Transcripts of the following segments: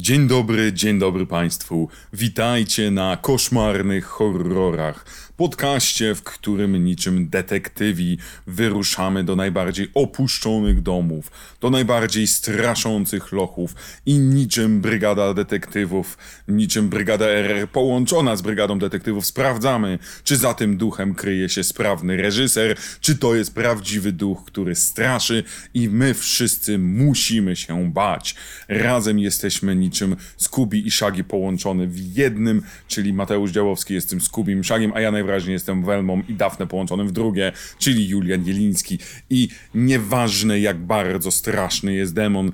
Dzień dobry, dzień dobry Państwu. Witajcie na koszmarnych horrorach. Podcaście, w którym niczym detektywi wyruszamy do najbardziej opuszczonych domów, do najbardziej straszących lochów i niczym brygada detektywów, niczym brygada RR połączona z brygadą detektywów sprawdzamy, czy za tym duchem kryje się sprawny reżyser, czy to jest prawdziwy duch, który straszy i my wszyscy musimy się bać. Razem jesteśmy niczym Scooby i Shaggy połączone w jednym, czyli Mateusz Działowski jest tym Scubim Shagiem, a ja najwyraźniej jestem Welmą i Dafne połączonym w drugie, czyli Julian Jeliński. I nieważne jak bardzo straszny jest demon,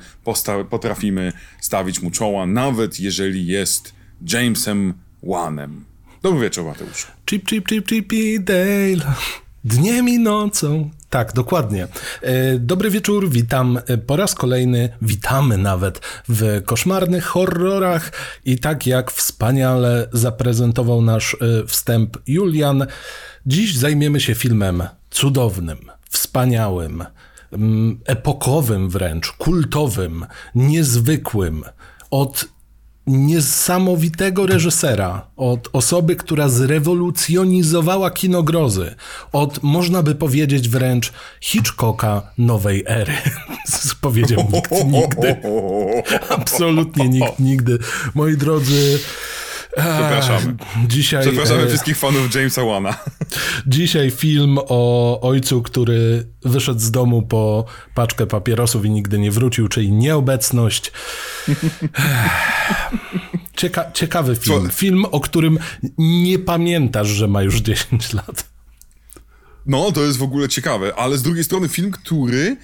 potrafimy stawić mu czoła, nawet jeżeli jest Jamesem Wanem. Dobry wieczór, Mateusz. Chip, chip, chip, chip, Dale. Dniem i nocą. Tak, dokładnie. E, dobry wieczór, witam e, po raz kolejny, witamy nawet w koszmarnych horrorach i tak jak wspaniale zaprezentował nasz e, wstęp Julian, dziś zajmiemy się filmem cudownym, wspaniałym, mm, epokowym wręcz, kultowym, niezwykłym, od niesamowitego reżysera, od osoby, która zrewolucjonizowała kino grozy, od można by powiedzieć wręcz Hitchcocka nowej ery. Powiedział nikt nigdy. Absolutnie nikt nigdy. Moi drodzy, Przepraszamy. Dzisiaj, Przepraszamy e... wszystkich fanów Jamesa Wana. Dzisiaj film o ojcu, który wyszedł z domu po paczkę papierosów i nigdy nie wrócił, czyli nieobecność. Cieka ciekawy film. Film, o którym nie pamiętasz, że ma już 10 lat. No, to jest w ogóle ciekawe, ale z drugiej strony film, który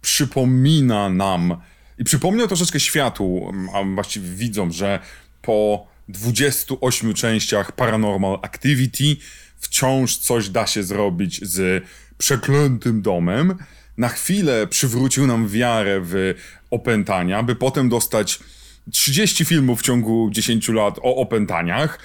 przypomina nam i przypomniał troszeczkę światu, a właściwie widzom, że po 28 częściach Paranormal Activity wciąż coś da się zrobić z przeklętym domem. Na chwilę przywrócił nam wiarę w opętania, by potem dostać 30 filmów w ciągu 10 lat o opętaniach.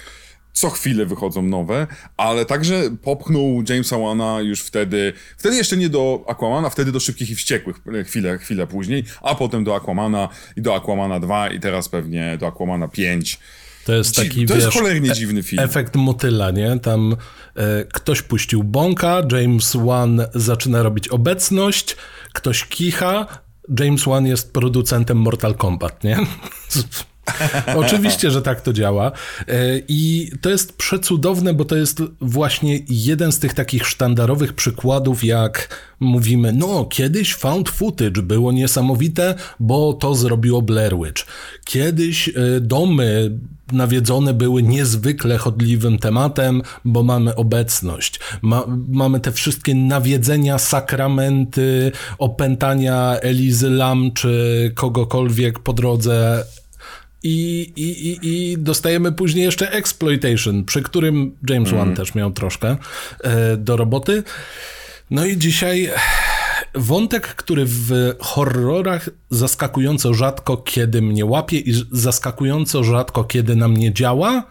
Co chwilę wychodzą nowe, ale także popchnął Jamesa Wana już wtedy, wtedy jeszcze nie do Aquamana, wtedy do Szybkich i Wściekłych chwilę, chwilę później, a potem do Aquamana i do Aquamana 2 i teraz pewnie do Aquamana 5. To jest taki, To wiesz, jest cholernie e- dziwny film. Efekt motyla, nie? Tam e, ktoś puścił bąka, James Wan zaczyna robić obecność, ktoś kicha, James Wan jest producentem Mortal Kombat, nie? Oczywiście, że tak to działa. E, I to jest przecudowne, bo to jest właśnie jeden z tych takich sztandarowych przykładów, jak mówimy, no kiedyś found footage było niesamowite, bo to zrobiło Blair Witch. Kiedyś e, domy nawiedzone były niezwykle chodliwym tematem, bo mamy obecność. Ma, mamy te wszystkie nawiedzenia, sakramenty, opętania Elizy Lam czy kogokolwiek po drodze i, i, i, I dostajemy później jeszcze Exploitation, przy którym James mm. Wan też miał troszkę e, do roboty. No i dzisiaj wątek, który w horrorach zaskakująco rzadko kiedy mnie łapie i zaskakująco rzadko kiedy na mnie działa,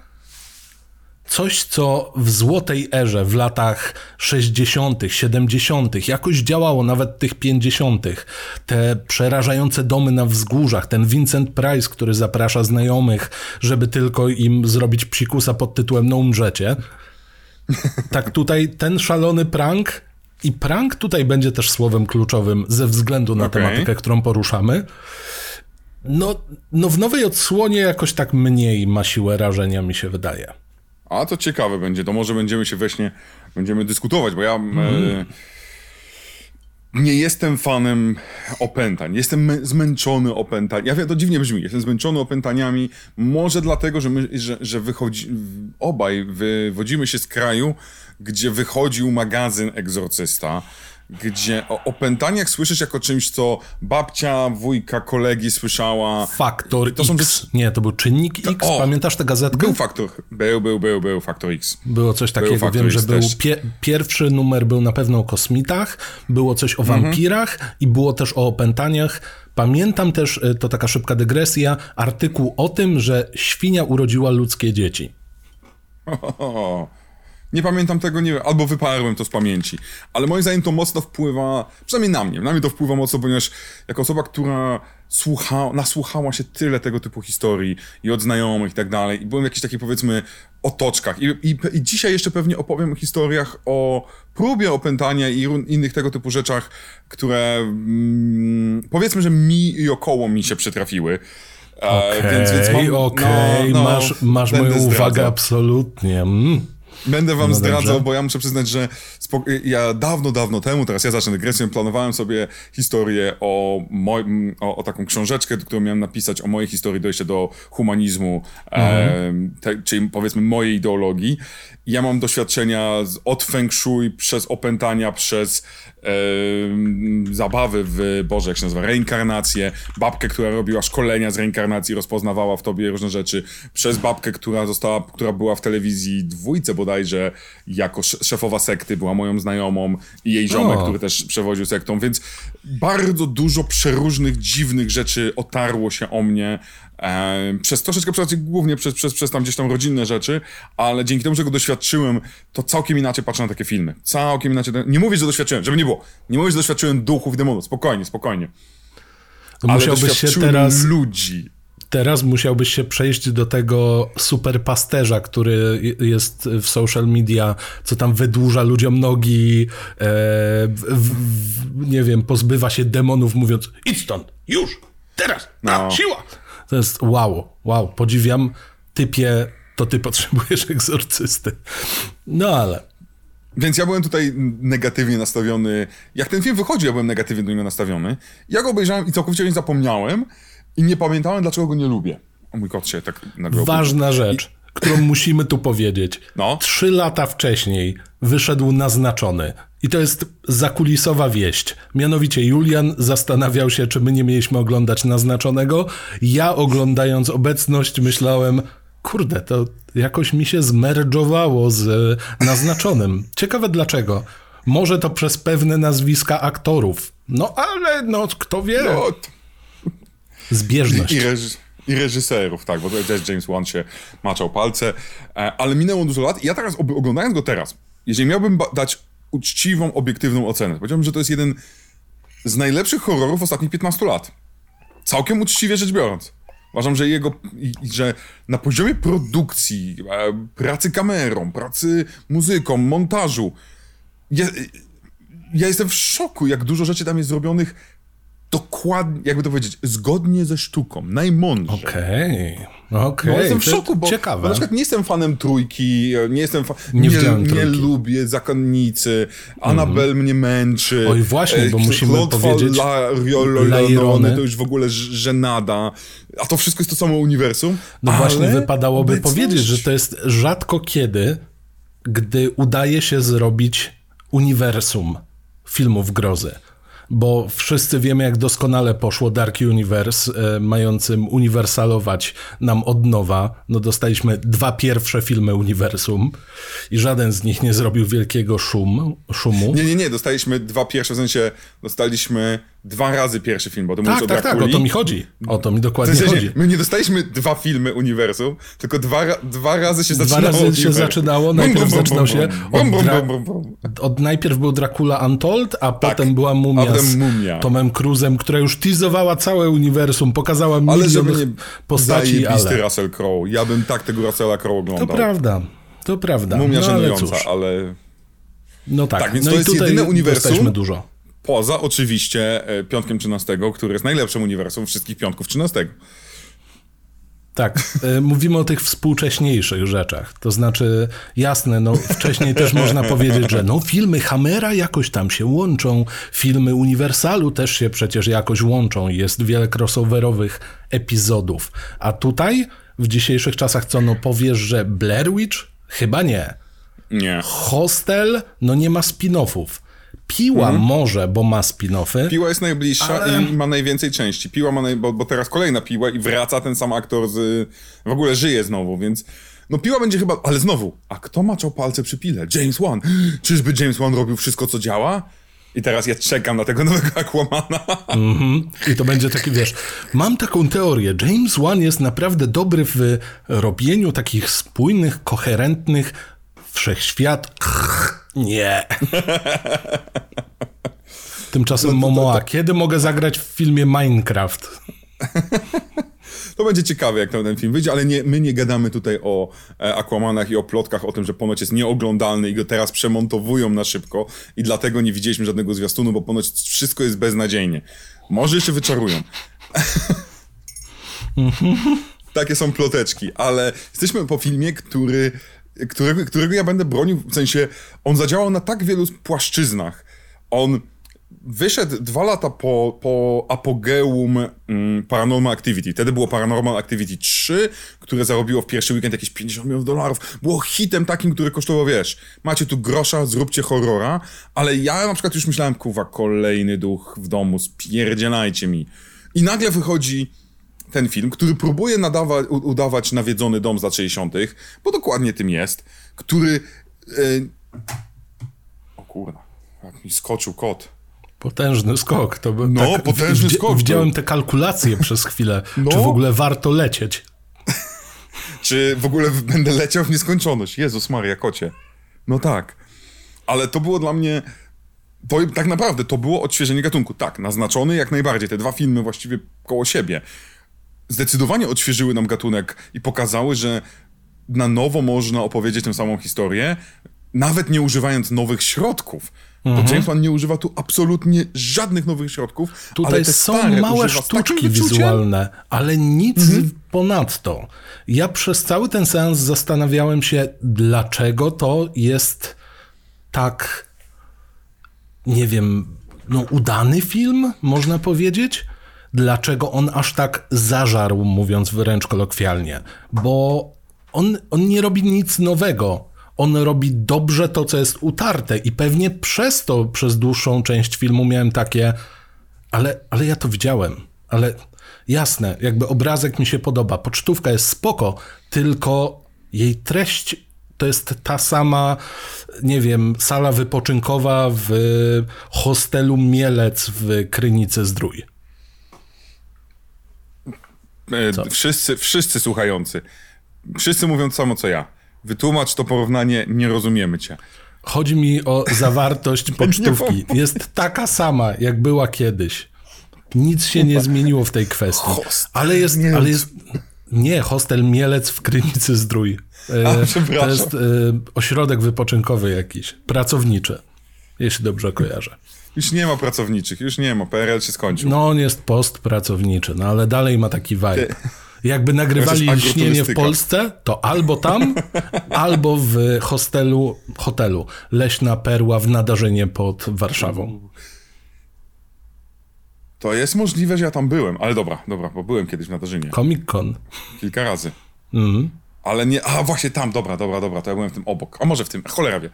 coś, co w złotej erze, w latach 60., 70., jakoś działało, nawet tych 50., te przerażające domy na wzgórzach, ten Vincent Price, który zaprasza znajomych, żeby tylko im zrobić psikusa pod tytułem No umrzecie. Tak tutaj ten szalony prank i prank tutaj będzie też słowem kluczowym ze względu na okay. tematykę, którą poruszamy. No, no w nowej odsłonie jakoś tak mniej ma siłę rażenia, mi się wydaje. A to ciekawe będzie, to może będziemy się właśnie, będziemy dyskutować, bo ja mm. e, mhm. nie jestem fanem opętań, jestem zmęczony opętań. Ja wiem, to dziwnie brzmi, jestem zmęczony opętaniami, może dlatego, że my, że, że wychodzi, obaj wywodzimy się z kraju, gdzie wychodził magazyn Egzorcysta, gdzie o opętaniach słyszysz jako czymś, co babcia, wujka, kolegi słyszała. Faktor to X. Są. Nie, to był czynnik X. O, Pamiętasz tę gazetkę? Był faktor. Był, był, był, był faktor X. Było coś takiego. Wiem, że był pie pierwszy numer był na pewno o kosmitach, było coś o mhm. wampirach i było też o opętaniach. Pamiętam też, e, to taka szybka dygresja, artykuł o tym, że świnia urodziła ludzkie dzieci. Nie pamiętam tego, nie wiem, albo wyparłem to z pamięci. Ale moim zdaniem to mocno wpływa, przynajmniej na mnie, na mnie to wpływa mocno, ponieważ jako osoba, która słucha, nasłuchała się tyle tego typu historii i od znajomych i tak dalej, i byłem w jakichś takich powiedzmy otoczkach. I, i, I dzisiaj jeszcze pewnie opowiem o historiach o próbie opętania i innych tego typu rzeczach, które mm, powiedzmy, że mi i około mi się przytrafiły. Okej, okay, więc, więc okej, okay. no, no, masz, masz moją uwagę absolutnie. Mm. Będę wam no zdradzał, dobrze. bo ja muszę przyznać, że ja dawno, dawno temu, teraz ja zacznę dygresję, planowałem sobie historię o, moj, o, o, taką książeczkę, którą miałem napisać o mojej historii dojścia do humanizmu, mhm. e, te, czyli powiedzmy mojej ideologii. Ja mam doświadczenia z, od feng shui, przez opętania, przez zabawy w, Boże, jak się nazywa, reinkarnację, babkę, która robiła szkolenia z reinkarnacji, rozpoznawała w tobie różne rzeczy, przez babkę, która została, która była w telewizji dwójce bodajże, jako szefowa sekty, była moją znajomą i jej ziomek, o. który też przewodził sektą, więc bardzo dużo przeróżnych, dziwnych rzeczy otarło się o mnie e, przez troszeczkę, przez, głównie przez, przez, przez tam gdzieś tam rodzinne rzeczy, ale dzięki temu, że go doświadczyłem, to całkiem inaczej patrzę na takie filmy. Całkiem inaczej. Nie mówię, że doświadczyłem, żeby nie było. Nie mówię, że doświadczyłem duchów, demonów. Spokojnie, spokojnie. To ale musiałbyś się teraz ludzi teraz musiałbyś się przejść do tego super pasterza, który jest w social media, co tam wydłuża ludziom nogi, e, w, w, nie wiem, pozbywa się demonów mówiąc idź stąd, już, teraz, no. siła. To jest wow, wow, podziwiam, typie, to ty potrzebujesz egzorcysty. No ale... Więc ja byłem tutaj negatywnie nastawiony. Jak ten film wychodzi, ja byłem negatywnie do niego nastawiony. Ja go obejrzałem i całkowicie nie zapomniałem. I nie pamiętałem, dlaczego go nie lubię. O mój kot się tak nagle Ważna rzecz, I... którą musimy tu powiedzieć. No? Trzy lata wcześniej wyszedł naznaczony. I to jest zakulisowa wieść. Mianowicie Julian zastanawiał się, czy my nie mieliśmy oglądać naznaczonego. Ja oglądając obecność myślałem, kurde, to jakoś mi się zmerdżowało z naznaczonym. Ciekawe dlaczego. Może to przez pewne nazwiska aktorów. No ale no kto wie. No, Zbieżność. I, reż I reżyserów, tak, bo też James Wan się maczał palce, e, ale minęło dużo lat i ja teraz, oglądając go teraz, jeżeli miałbym dać uczciwą, obiektywną ocenę, powiedziałbym, że to jest jeden z najlepszych horrorów ostatnich 15 lat. Całkiem uczciwie rzecz biorąc. Uważam, że jego, że na poziomie produkcji, e, pracy kamerą, pracy muzyką, montażu, ja, ja jestem w szoku, jak dużo rzeczy tam jest zrobionych dokładnie, jakby to powiedzieć, zgodnie ze sztuką, najmądrzej. Okej, okay. okej. Okay. No, jestem w szoku, bo, ciekawe. bo na przykład nie jestem fanem Trójki, nie jestem fa- nie, nie, nie lubię Zakonnicy, Anabel mm. mnie męczy. Oj właśnie, bo musimy Claude powiedzieć... Lairone, to już w ogóle żenada, a to wszystko jest to samo uniwersum. No właśnie, wypadałoby powiedzieć, że to jest rzadko kiedy, gdy udaje się zrobić uniwersum filmów grozy bo wszyscy wiemy, jak doskonale poszło Dark Universe, e, mającym uniwersalować nam od nowa. No dostaliśmy dwa pierwsze filmy uniwersum i żaden z nich nie zrobił wielkiego szum, szumu. Nie, nie, nie, dostaliśmy dwa pierwsze, w sensie dostaliśmy dwa razy pierwszy film, bo to tak, tak, tak, o to mi chodzi. O to mi dokładnie w sensie, chodzi. My nie dostaliśmy dwa filmy uniwersum, tylko dwa, dwa razy się dwa zaczynało. Dwa razy się zaczynało, najpierw zaczynał się od, od, najpierw był Dracula Untold, a tak, potem była Mumia z mumia. Tomem Cruzem, która już teasowała całe uniwersum, pokazała milion ale żeby nie postaci, ale... Russell Crowe. Ja bym tak tego Russella Crowe oglądał. To prawda, to prawda. Mumia no, żenująca, ale, ale... No tak, tak więc no to jest jedyne uniwersum, dużo. Poza oczywiście e, Piątkiem 13, który jest najlepszym uniwersum wszystkich Piątków 13. Tak, e, mówimy o tych współcześniejszych rzeczach. To znaczy, jasne, no wcześniej też można powiedzieć, że no filmy Hammera jakoś tam się łączą, filmy Uniwersalu też się przecież jakoś łączą jest wiele crossoverowych epizodów. A tutaj w dzisiejszych czasach co, no powiesz, że Blair Witch? Chyba nie. Nie. Hostel? No nie ma spin-offów. Piła mhm. może, bo ma spin-offy. Piła jest najbliższa ale... i ma najwięcej części. Piła ma naj... bo, bo teraz kolejna piła i wraca ten sam aktor z... W ogóle żyje znowu, więc... No piła będzie chyba... Ale znowu, a kto maczał palce przy pile? James Wan. Czyżby James Wan robił wszystko, co działa? I teraz ja czekam na tego nowego Aquamana. Mm -hmm. I to będzie taki, wiesz, mam taką teorię. James Wan jest naprawdę dobry w robieniu takich spójnych, koherentnych Wszechświat? Nie. Tymczasem Momoa, kiedy mogę zagrać w filmie Minecraft? To będzie ciekawe, jak ten film wyjdzie, ale nie, my nie gadamy tutaj o e, Aquamanach i o plotkach o tym, że ponoć jest nieoglądalny i go teraz przemontowują na szybko i dlatego nie widzieliśmy żadnego zwiastunu, bo ponoć wszystko jest beznadziejnie. Może jeszcze wyczarują. Takie są ploteczki, ale jesteśmy po filmie, który, którego, którego ja będę bronił, w sensie on zadziałał na tak wielu płaszczyznach. On wyszedł dwa lata po, po apogeum mm, Paranormal Activity. Wtedy było Paranormal Activity 3, które zarobiło w pierwszy weekend jakieś 50 milionów dolarów. Było hitem takim, który kosztował, wiesz, macie tu grosza, zróbcie horrora, ale ja na przykład już myślałem, kurwa, kolejny duch w domu, spierdzielajcie mi. I nagle wychodzi ten film, który próbuje nadawać, udawać nawiedzony dom z lat 60., bo dokładnie tym jest, który... Yy... O kurwa, jak mi skoczył kot. Potężny skok. To by, no, tak, potężny w, skok. Widziałem był. te kalkulacje przez chwilę. No. Czy w ogóle warto lecieć? Czy w ogóle będę leciał w nieskończoność? Jezus Maria, kocie. No tak. Ale to było dla mnie... To tak naprawdę to było odświeżenie gatunku. Tak, naznaczony jak najbardziej. Te dwa filmy właściwie koło siebie. Zdecydowanie odświeżyły nam gatunek i pokazały, że na nowo można opowiedzieć tę samą historię, nawet nie używając nowych środków. Mhm. James Wan nie używa tu absolutnie żadnych nowych środków. Tutaj ale są małe sztuczki wizualne, ale nic mhm. ponadto. Ja przez cały ten seans zastanawiałem się, dlaczego to jest tak, nie wiem, no udany film, można powiedzieć. Dlaczego on aż tak zażarł, mówiąc wręcz kolokwialnie? Bo on, on nie robi nic nowego on robi dobrze to, co jest utarte i pewnie przez to przez dłuższą część filmu miałem takie, ale, ale ja to widziałem, ale jasne, jakby obrazek mi się podoba, pocztówka jest spoko, tylko jej treść to jest ta sama, nie wiem, sala wypoczynkowa w hostelu Mielec w Krynicy Zdrój. E, wszyscy, wszyscy słuchający, wszyscy mówią to samo co ja Wytłumacz to porównanie, nie rozumiemy cię. Chodzi mi o zawartość pocztówki. Jest taka sama, jak była kiedyś. Nic się nie zmieniło w tej kwestii. Ale jest, ale jest. Nie, hostel Mielec w Krynicy Zdrój. E, A, to jest e, ośrodek wypoczynkowy jakiś, pracowniczy, jeśli dobrze kojarzę. Już nie ma pracowniczych, już nie ma, PRL się skończył. No on jest postpracowniczy, no ale dalej ma taki vibe. Jakby nagrywali śnienie w Polsce, to albo tam, albo w hostelu, hotelu Leśna Perła w Nadarzynie pod Warszawą. To jest możliwe, że ja tam byłem, ale dobra, dobra, bo byłem kiedyś w Nadarzynie. Comic Con. Kilka razy. Mhm. Ale nie, a właśnie tam, dobra, dobra, dobra, to ja byłem w tym obok. A może w tym, cholera wie.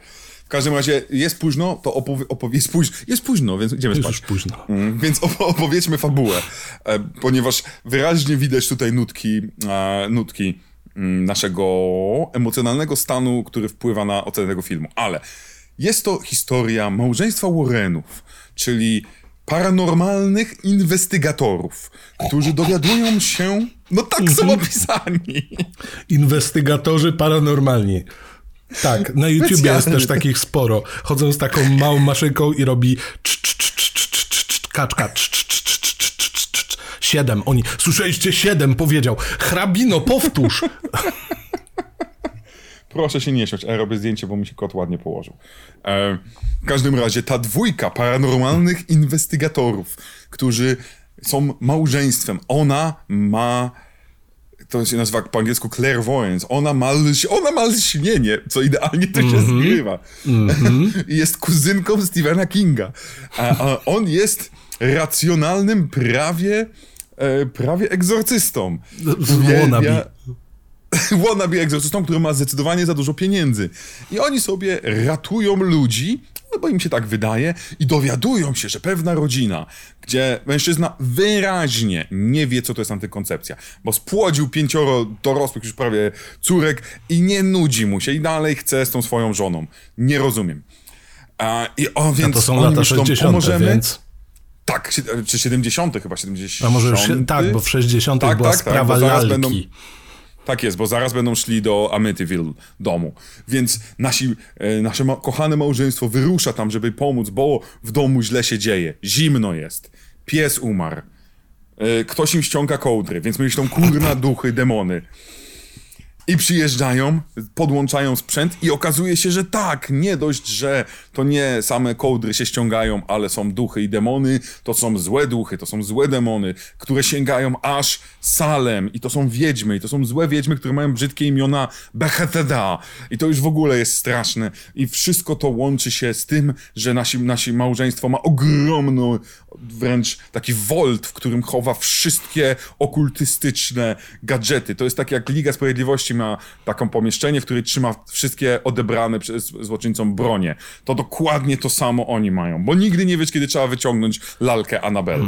W każdym razie jest późno, to opowie, opowie, jest, późno, jest późno, więc idziemy spać. Już późno. Mm, więc opowiedzmy fabułę, e, ponieważ wyraźnie widać tutaj nutki, e, nutki mm, naszego emocjonalnego stanu, który wpływa na ocenę tego filmu. Ale jest to historia małżeństwa Warrenów, czyli paranormalnych inwestygatorów, którzy dowiadują się, no tak są opisani. Inwestygatorzy paranormalni. Tak, na YouTube jest też takich sporo. Chodzą z taką małą maszynką i robi kaczka. Siedem. Oni, słyszeliście siedem, powiedział. Hrabino, powtórz. Proszę się nie śmiać, a ja robię zdjęcie, bo mi się kot ładnie położył. E, w każdym razie ta dwójka paranormalnych inwestygatorów, którzy są małżeństwem. Ona ma to się nazywa po angielsku clairvoyance. Ona ma, ona ma lśnienie, co idealnie to się mm -hmm. zgrywa. Mm -hmm. jest kuzynką Stephena Kinga. A, a, on jest racjonalnym prawie, e, prawie egzorcystą. Uwielbia, wannabe egzorcystą, który ma zdecydowanie za dużo pieniędzy. I oni sobie ratują ludzi, no bo im się tak wydaje, i dowiadują się, że pewna rodzina, gdzie mężczyzna wyraźnie nie wie, co to jest antykoncepcja, bo spłodził pięcioro dorosłych już prawie córek i nie nudzi mu się i dalej chce z tą swoją żoną. Nie rozumiem. A, i, o, więc A to są lata myślą, 60, pomożemy. więc... Tak, czy 70 chyba, 70. A może już, tak, bo w 60 tak, była tak, tak sprawa tak, lalki. Będą Tak jest, bo zaraz będą szli do Amityville domu. Więc nasi, e, nasze ma kochane małżeństwo wyrusza tam, żeby pomóc, bo w domu źle się dzieje. Zimno jest. Pies umarł. E, ktoś im ściąga kołdry, więc myślą, kurna duchy, demony. I przyjeżdżają, podłączają sprzęt i okazuje się, że tak, nie dość, że to nie same kołdry się ściągają, ale są duchy i demony, to są złe duchy, to są złe demony, które sięgają aż Salem. I to są wiedźmy, i to są złe wiedźmy, które mają brzydkie imiona Bethesda i to już w ogóle jest straszne. I wszystko to łączy się z tym, że nasi, nasi małżeństwo ma ogromną, wręcz taki volt, w którym chowa wszystkie okultystyczne gadżety. To jest tak jak Liga Sprawiedliwości ma taką pomieszczenie, w której trzyma wszystkie odebrane przez złoczyńcom bronie. To dokładnie to samo oni mają, bo nigdy nie wiesz, kiedy trzeba wyciągnąć lalkę Annabelle.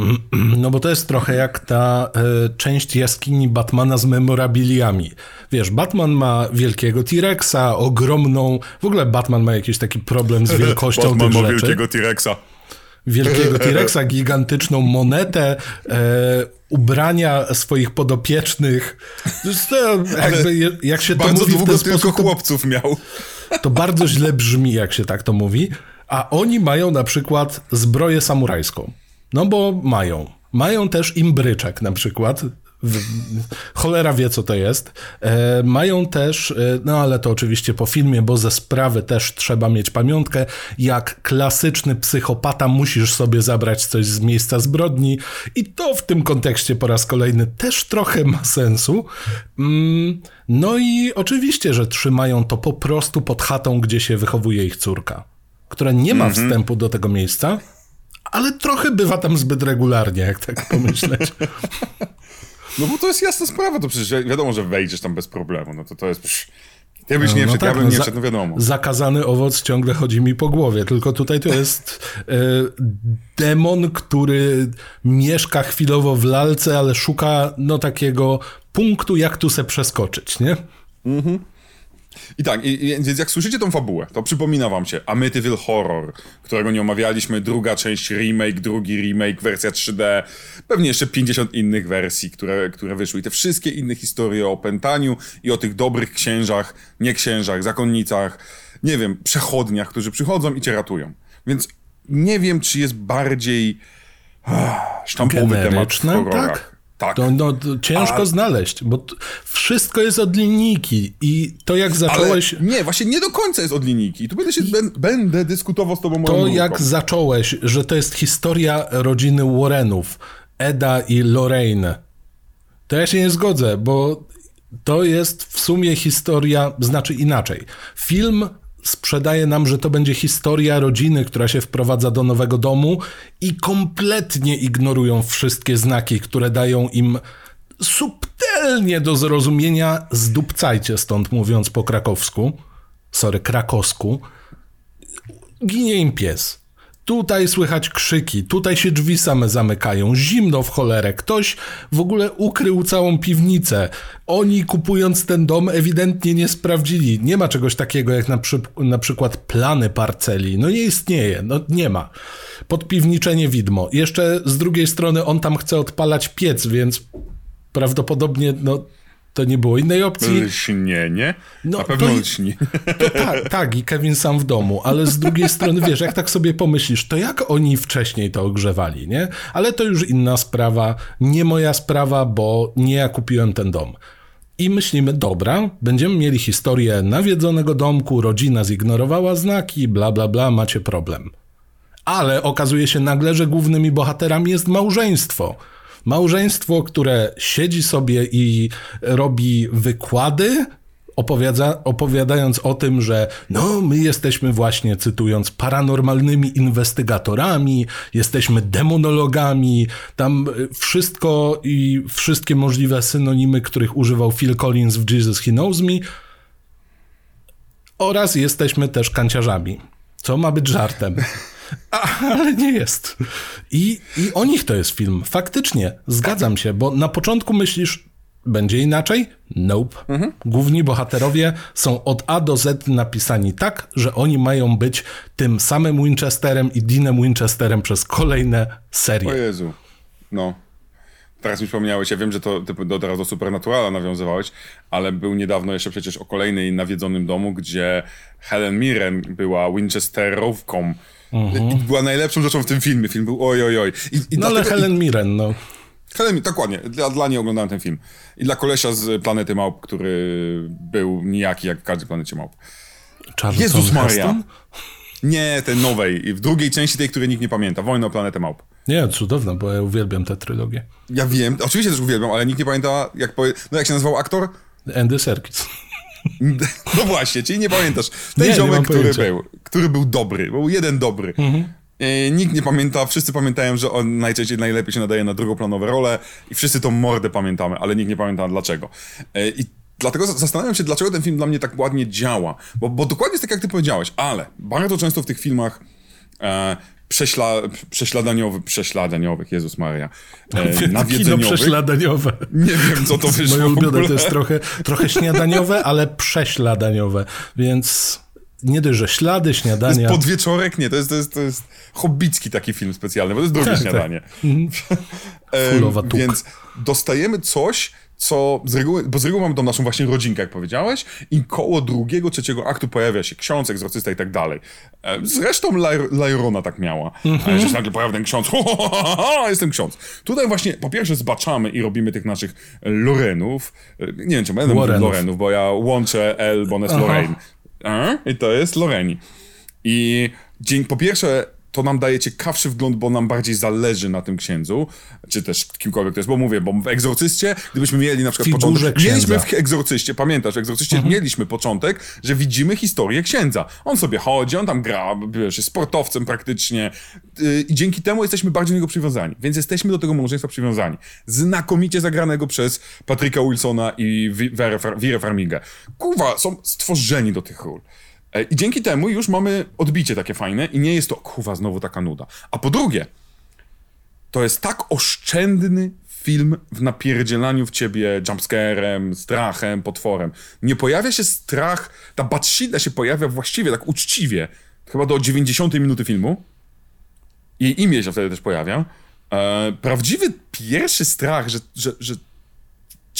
No bo to jest trochę jak ta y, część jaskini Batmana z memorabiliami. Wiesz, Batman ma wielkiego T-Rexa, ogromną... W ogóle Batman ma jakiś taki problem z wielkością Batman tych ma rzeczy. wielkiego T-Rexa. Wielkiego T-Rexa, gigantyczną monetę, e, ubrania swoich podopiecznych. Zresztą jakby, je- jak się to mówi w ten tylko sposób, to, chłopców miał. to bardzo źle brzmi, jak się tak to mówi. A oni mają na przykład zbroję samurajską. No bo mają. Mają też imbryczek na przykład. W, cholera wie, co to jest. E, mają też, e, no ale to oczywiście po filmie, bo ze sprawy też trzeba mieć pamiątkę. Jak klasyczny psychopata musisz sobie zabrać coś z miejsca zbrodni i to w tym kontekście po raz kolejny też trochę ma sensu. Mm, no i oczywiście, że trzymają to po prostu pod chatą, gdzie się wychowuje ich córka, która nie ma wstępu do tego miejsca, ale trochę bywa tam zbyt regularnie, jak tak pomyśleć. No bo to jest jasna sprawa, to przecież wi- wiadomo, że wejdziesz tam bez problemu. No to to jest... Psz, ty byś nie wszedł, ja bym no nie wszedł, no wiadomo. Zakazany owoc ciągle chodzi mi po głowie, tylko tutaj to jest e, demon, który mieszka chwilowo w lalce, ale szuka no takiego punktu, jak tu se przeskoczyć, nie? I tak, i, i, więc jak słyszycie tą fabułę, to przypomina wam się Amityville Horror, którego nie omawialiśmy, druga część remake, drugi remake, wersja 3D, pewnie jeszcze 50 innych wersji, które, które wyszły. I te wszystkie inne historie o opętaniu i o tych dobrych księżach, nie księżach, zakonnicach, nie wiem, przechodniach, którzy przychodzą i cię ratują. Więc nie wiem, czy jest bardziej ah, sztampowy temat w Generyczne, horrorach. tak? Tak. To, no, to ciężko A- znaleźć, bo wszystko jest od linijki i to jak Ale zacząłeś... nie, właśnie nie do końca jest od linijki. I tu będę, się, ben, będę dyskutował z tobą To jak zacząłeś, że to jest historia rodziny Warrenów, Eda i Lorraine, to ja się nie zgodzę, bo to jest w sumie historia, znaczy inaczej. Film sprzedaje nam, że to będzie historia rodziny, która się wprowadza do nowego domu i kompletnie ignorują wszystkie znaki, które dają im subtelnie do zrozumienia. Zdupcajcie stąd mówiąc po krakowsku, sorry, krakowsku, ginie im pies. Tutaj słychać krzyki, tutaj się drzwi same zamykają, zimno w cholerę, ktoś w ogóle ukrył całą piwnicę. Oni kupując ten dom ewidentnie nie sprawdzili. Nie ma czegoś takiego jak na, przy, na przykład plany parceli. No nie istnieje, no nie ma. Podpiwniczenie widmo. Jeszcze z drugiej strony on tam chce odpalać piec, więc prawdopodobnie no, to nie było innej opcji. Lśnienie? No, Na pewno to- lśni. To tak, tak, i Kevin sam w domu, ale z drugiej strony, wiesz, jak tak sobie pomyślisz, to jak oni wcześniej to ogrzewali, nie? Ale to już inna sprawa, nie moja sprawa, bo nie ja kupiłem ten dom. I myślimy, dobra, będziemy mieli historię nawiedzonego domku, rodzina zignorowała znaki, bla, bla, bla, macie problem. Ale okazuje się nagle, że głównymi bohaterami jest małżeństwo. Małżeństwo, które siedzi sobie i robi wykłady, opowiada, opowiadając o tym, że no, my jesteśmy właśnie, cytując, paranormalnymi inwestygatorami, jesteśmy demonologami, tam y, wszystko i wszystkie możliwe synonimy, których używał Phil Collins w Jesus He Knows Me, oraz jesteśmy też kanciarzami, co ma być żartem. Ale nie jest. I, I o nich to jest film. Faktycznie, zgadzam się, bo na początku myślisz, będzie inaczej? Nope. Główni bohaterowie są od A do Z napisani tak, że oni mają być tym samym Winchesterem i Deanem Winchesterem przez kolejne O serie. Jezu. No. teraz mi wspomniałeś, ja wiem, że to ty do, teraz do Supernaturala nawiązywałeś, ale był niedawno jeszcze przecież o kolejnej nawiedzonym domu, gdzie Helen Mirren była Winchesterowką. Mhm. Była najlepszą rzeczą w tym filmie. Film był oj, oj, oj. I, i no ale Helen. Mirren, no. Helen, dokładnie, dla, dla niej oglądałem ten film. I dla kolesia z Planety Małp, który był nijaki jak w każdej Planecie Małp. Charlton Jezus Maria. Heston? Nie, tej nowej. W drugiej części tej, której nikt nie pamięta. Wojna o planetę małp. Nie, cudowna, bo ja uwielbiam tę trylogię. Ja wiem, oczywiście też uwielbiam, ale nikt nie pamięta, jak, powie... no jak się nazywał aktor? Andy Serkis. No właśnie, czyli nie pamiętasz. Ten nie, ziomek, nie który był, który był dobry, był jeden dobry. Mhm. E, nikt nie pamięta, wszyscy pamiętają, że on najczęściej najlepiej się nadaje na drugoplanowe role i wszyscy tą mordę pamiętamy, ale nikt nie pamięta dlaczego. E, I Dlatego zastanawiam się, dlaczego ten film dla mnie tak ładnie działa. Bo, bo dokładnie jest tak, jak ty powiedziałeś, ale bardzo często w tych filmach e, prześla, prześladaniowy, prześladaniowych, Jezus Maria, e, nawiedzeniowych. Kino prześladaniowe. Nie wiem, co to wyszło Moje ulubione to jest trochę, trochę śniadaniowe, ale prześladaniowe, więc nie dość, że ślady, śniadania. To jest podwieczorek? Nie, to jest, to jest, to jest hobbicki taki film specjalny, bo to jest drugie tak, tak. śniadanie. Tak. Fulowa tuk. Więc dostajemy coś, co z reguły, bo z reguły mamy tą naszą właśnie rodzinkę, jak powiedziałeś, i koło drugiego, trzeciego aktu pojawia się ksiądz, egzorcysta i tak dalej. E, zresztą Lajrona tak miała, mm-hmm. że się nagle pojawia ten ksiądz, ho, ho, ho, ho, jestem ksiądz. Tutaj właśnie po pierwsze zbaczamy i robimy tych naszych Lorenów, e, nie wiem czy będę mówił Lorenów, bo ja łączę L, bo on jest Lorraine. I to jest Loreni. I dzień, po pierwsze to nam daje ciekawszy wgląd, bo nam bardziej zależy na tym księdzu, czy też kimkolwiek to jest, bo mówię, bo w Egzorcyście, gdybyśmy mieli na przykład Figurze początek, księdza. mieliśmy w Egzorcyście, pamiętasz, w Egzorcyście mhm. mieliśmy początek, że widzimy historię księdza. On sobie chodzi, on tam gra, wiesz, jest sportowcem praktycznie yy, i dzięki temu jesteśmy bardziej do niego przywiązani, więc jesteśmy do tego małżeństwa przywiązani. Znakomicie zagranego przez Patryka Wilsona i Wirę Farmigę. Kurwa, są stworzeni do tych ról. E, I dzięki temu już mamy odbicie takie fajne i nie jest to, kuwa, znowu taka nuda. A po drugie, to jest tak oszczędny film w napierdzielaniu w ciebie jumpscarem, strachem, potworem. Nie pojawia się strach, ta batsida się pojawia właściwie, tak uczciwie, chyba do 90 minuty filmu. Jej imię się wtedy też pojawia. E, prawdziwy pierwszy strach, że, że, że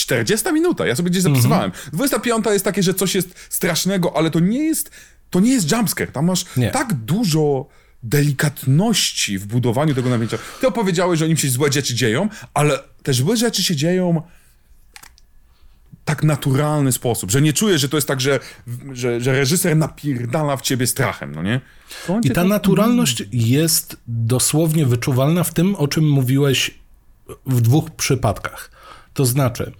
40 minuta, ja sobie gdzieś zapisywałem. Mm -hmm. 25 jest takie, że coś jest strasznego, ale to nie jest, to nie jest jumpscare. Tam masz nie. tak dużo delikatności w budowaniu tego napięcia. Ty opowiedziałeś, że nim się złe rzeczy dzieją, ale te złe rzeczy się dzieją tak naturalny sposób, że nie czujesz, że to jest tak, że, że, że reżyser napierdala w ciebie strachem, no nie? I ta naturalność jest dosłownie wyczuwalna w tym, o czym mówiłeś w dwóch przypadkach. To znaczy,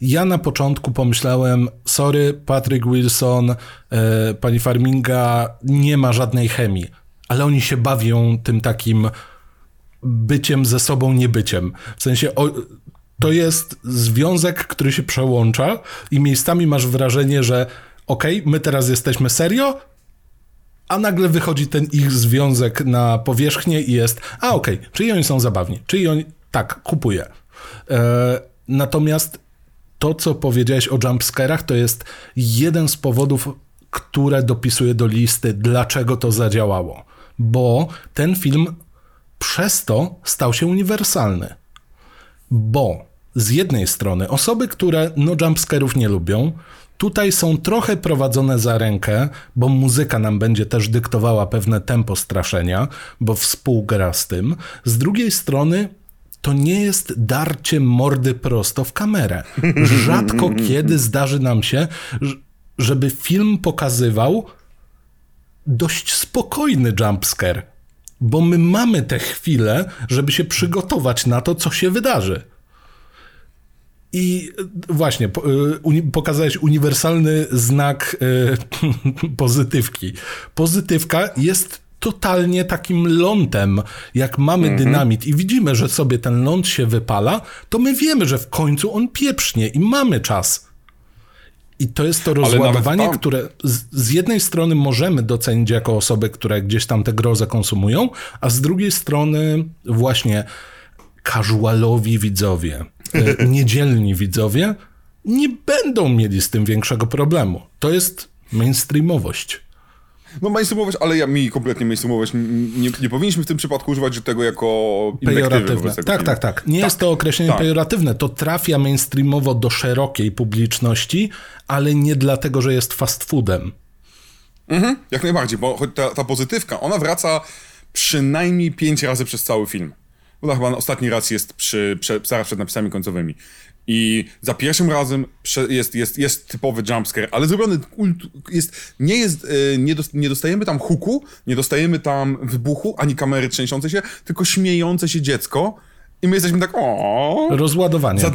ja na początku pomyślałem, sorry, Patrick Wilson, e, pani Farminga, nie ma żadnej chemii, ale oni się bawią tym takim byciem ze sobą, niebyciem. W sensie, o, to jest związek, który się przełącza i miejscami masz wrażenie, że okej, okay, my teraz jesteśmy serio, a nagle wychodzi ten ich związek na powierzchnię i jest, a okej, okay, czyli oni są zabawni, czyli oni, tak, kupuję. E, natomiast to, co powiedziałeś o jumpscarach, to jest jeden z powodów, które dopisuję do listy, dlaczego to zadziałało. Bo ten film przez to stał się uniwersalny. Bo z jednej strony osoby, które no jumpscarów nie lubią, tutaj są trochę prowadzone za rękę, bo muzyka nam będzie też dyktowała pewne tempo straszenia, bo współgra z tym. Z drugiej strony to nie jest darcie mordy prosto w kamerę. Rzadko kiedy zdarzy nam się, żeby film pokazywał dość spokojny jumpscare, bo my mamy te chwile, żeby się przygotować na to, co się wydarzy. I właśnie, y, pokazałeś uniwersalny znak y, pozytywki. Pozytywka jest totalnie takim lądem. Jak mamy mhm. dynamit i widzimy, że sobie ten ląd się wypala, to my wiemy, że w końcu on pieprznie i mamy czas. I to jest to rozładowanie, tam... które z, z, jednej strony możemy docenić jako osoby, które gdzieś tam te grozę konsumują, a z drugiej strony właśnie casualowi widzowie, e, niedzielni widzowie nie będą mieli z tym większego problemu. To jest mainstreamowość. No mainstreamować, ale ja, mi kompletnie mainstreamować. Nie, nie powinniśmy w tym przypadku używać tego jako pejoratywne. Tak, tak, tak, tak. Nie tak, jest to określenie tak. pejoratywne. To trafia mainstreamowo do szerokiej publiczności, ale nie dlatego, że jest fast foodem. Mhm, jak najbardziej, bo ta, ta pozytywka, ona wraca przynajmniej pięć razy przez cały film. Ona chyba ostatni raz jest przy, przy, zaraz przed napisami końcowymi. I za pierwszym razem jest, jest, jest typowy jumpscare, ale zrobiony jest, nie jest, e, nie, nie dostajemy tam huku, nie dostajemy tam wybuchu, ani kamery trzęsiącej się, tylko śmiejące się dziecko i my jesteśmy tak o. Rozładowanie. Za,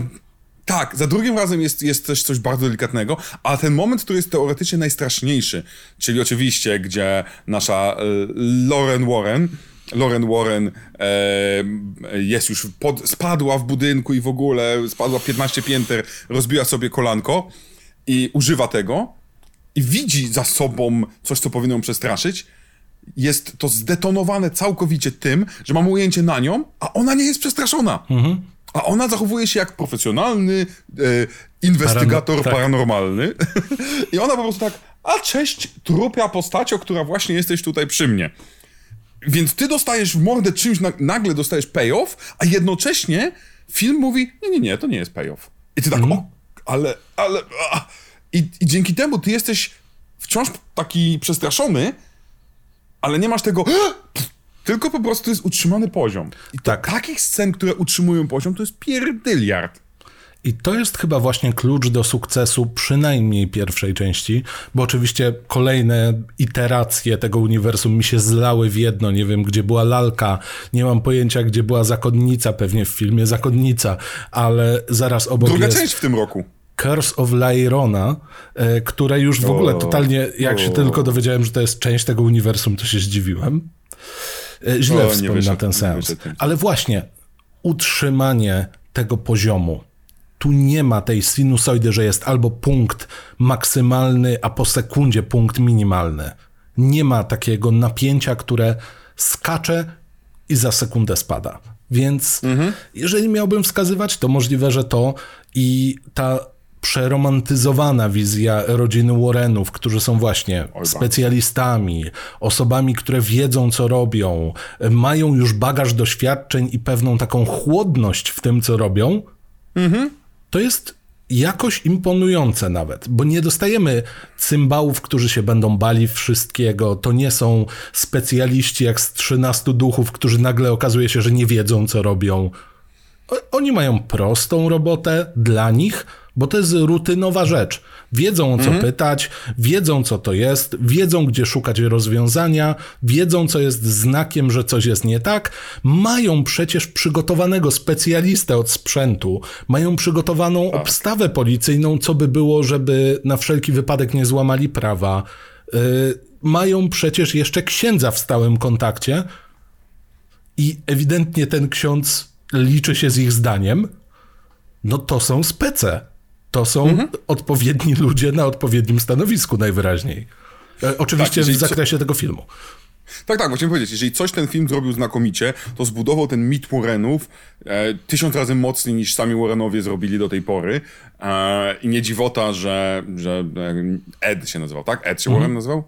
tak, za drugim razem jest, jest też coś bardzo delikatnego, a ten moment, który jest teoretycznie najstraszniejszy, czyli oczywiście, gdzie nasza y, Lauren Warren Lauren Warren e, jest już pod, spadła w budynku i w ogóle spadła 15 pięter, rozbiła sobie kolanko i używa tego i widzi za sobą coś, co powinno ją przestraszyć. Jest to zdetonowane całkowicie tym, że mam ujęcie na nią, a ona nie jest przestraszona. Mhm. A ona zachowuje się jak profesjonalny e, inwestygator Parano tak. paranormalny. I ona po prostu tak, a cześć, trupia postacio, która właśnie jesteś tutaj przy mnie. Więc ty dostajesz w mordę czymś, nagle dostajesz payoff, a jednocześnie film mówi, nie, nie, nie, to nie jest payoff. I ty tak, mm. o, ale, ale... I, I dzięki temu ty jesteś wciąż taki przestraszony, ale nie masz tego... Tylko po prostu jest utrzymany poziom. I tak. takich scen, które utrzymują poziom, to jest pierdyliard. I to jest chyba właśnie klucz do sukcesu przynajmniej pierwszej części, bo oczywiście kolejne iteracje tego uniwersum mi się zlały w jedno. Nie wiem, gdzie była lalka, nie mam pojęcia, gdzie była zakonnica, pewnie w filmie zakonnica, ale zaraz obok Druga jest... część w tym roku. Curse of Lairona, e, które już w ogóle totalnie, jak się tylko dowiedziałem, że to jest część tego uniwersum, to się zdziwiłem. E, źle o, wspominam ten sens. Ale właśnie, utrzymanie tego poziomu, tu nie ma tej sinusoidy, że jest albo punkt maksymalny, a po sekundzie punkt minimalny. Nie ma takiego napięcia, które skacze i za sekundę spada. Więc mhm. jeżeli miałbym wskazywać, to możliwe, że to i ta przeromantyzowana wizja rodziny Warrenów, którzy są właśnie specjalistami, osobami, które wiedzą, co robią, mają już bagaż doświadczeń i pewną taką chłodność w tym, co robią, mhm to jest jakoś imponujące nawet, bo nie dostajemy cymbałów, którzy się będą bali wszystkiego. To nie są specjaliści jak z 13 duchów, którzy nagle okazuje się, że nie wiedzą, co robią. Oni mają prostą robotę dla nich, bo to jest rutynowa rzecz. Wiedzą o co mhm. pytać, wiedzą co to jest, wiedzą gdzie szukać rozwiązania, wiedzą co jest znakiem, że coś jest nie tak. Mają przecież przygotowanego specjalistę od sprzętu, mają przygotowaną tak. obstawę policyjną, co by było, żeby na wszelki wypadek nie złamali prawa. Yy, mają przecież jeszcze księdza w stałym kontakcie i ewidentnie ten ksiądz liczy się z ich zdaniem. No to są spece. To są mhm. odpowiedni ludzie na odpowiednim stanowisku najwyraźniej. E, oczywiście tak, w zakresie co... tego filmu. Tak, tak, właśnie powiedzieć, jeżeli coś ten film zrobił znakomicie, to zbudował ten mit Warrenów e, tysiąc razy mocniej niż sami Warrenowie zrobili do tej pory. E, I nie dziwota, że, że e, Ed się nazywał, tak? Ed się mhm. Warren nazywał?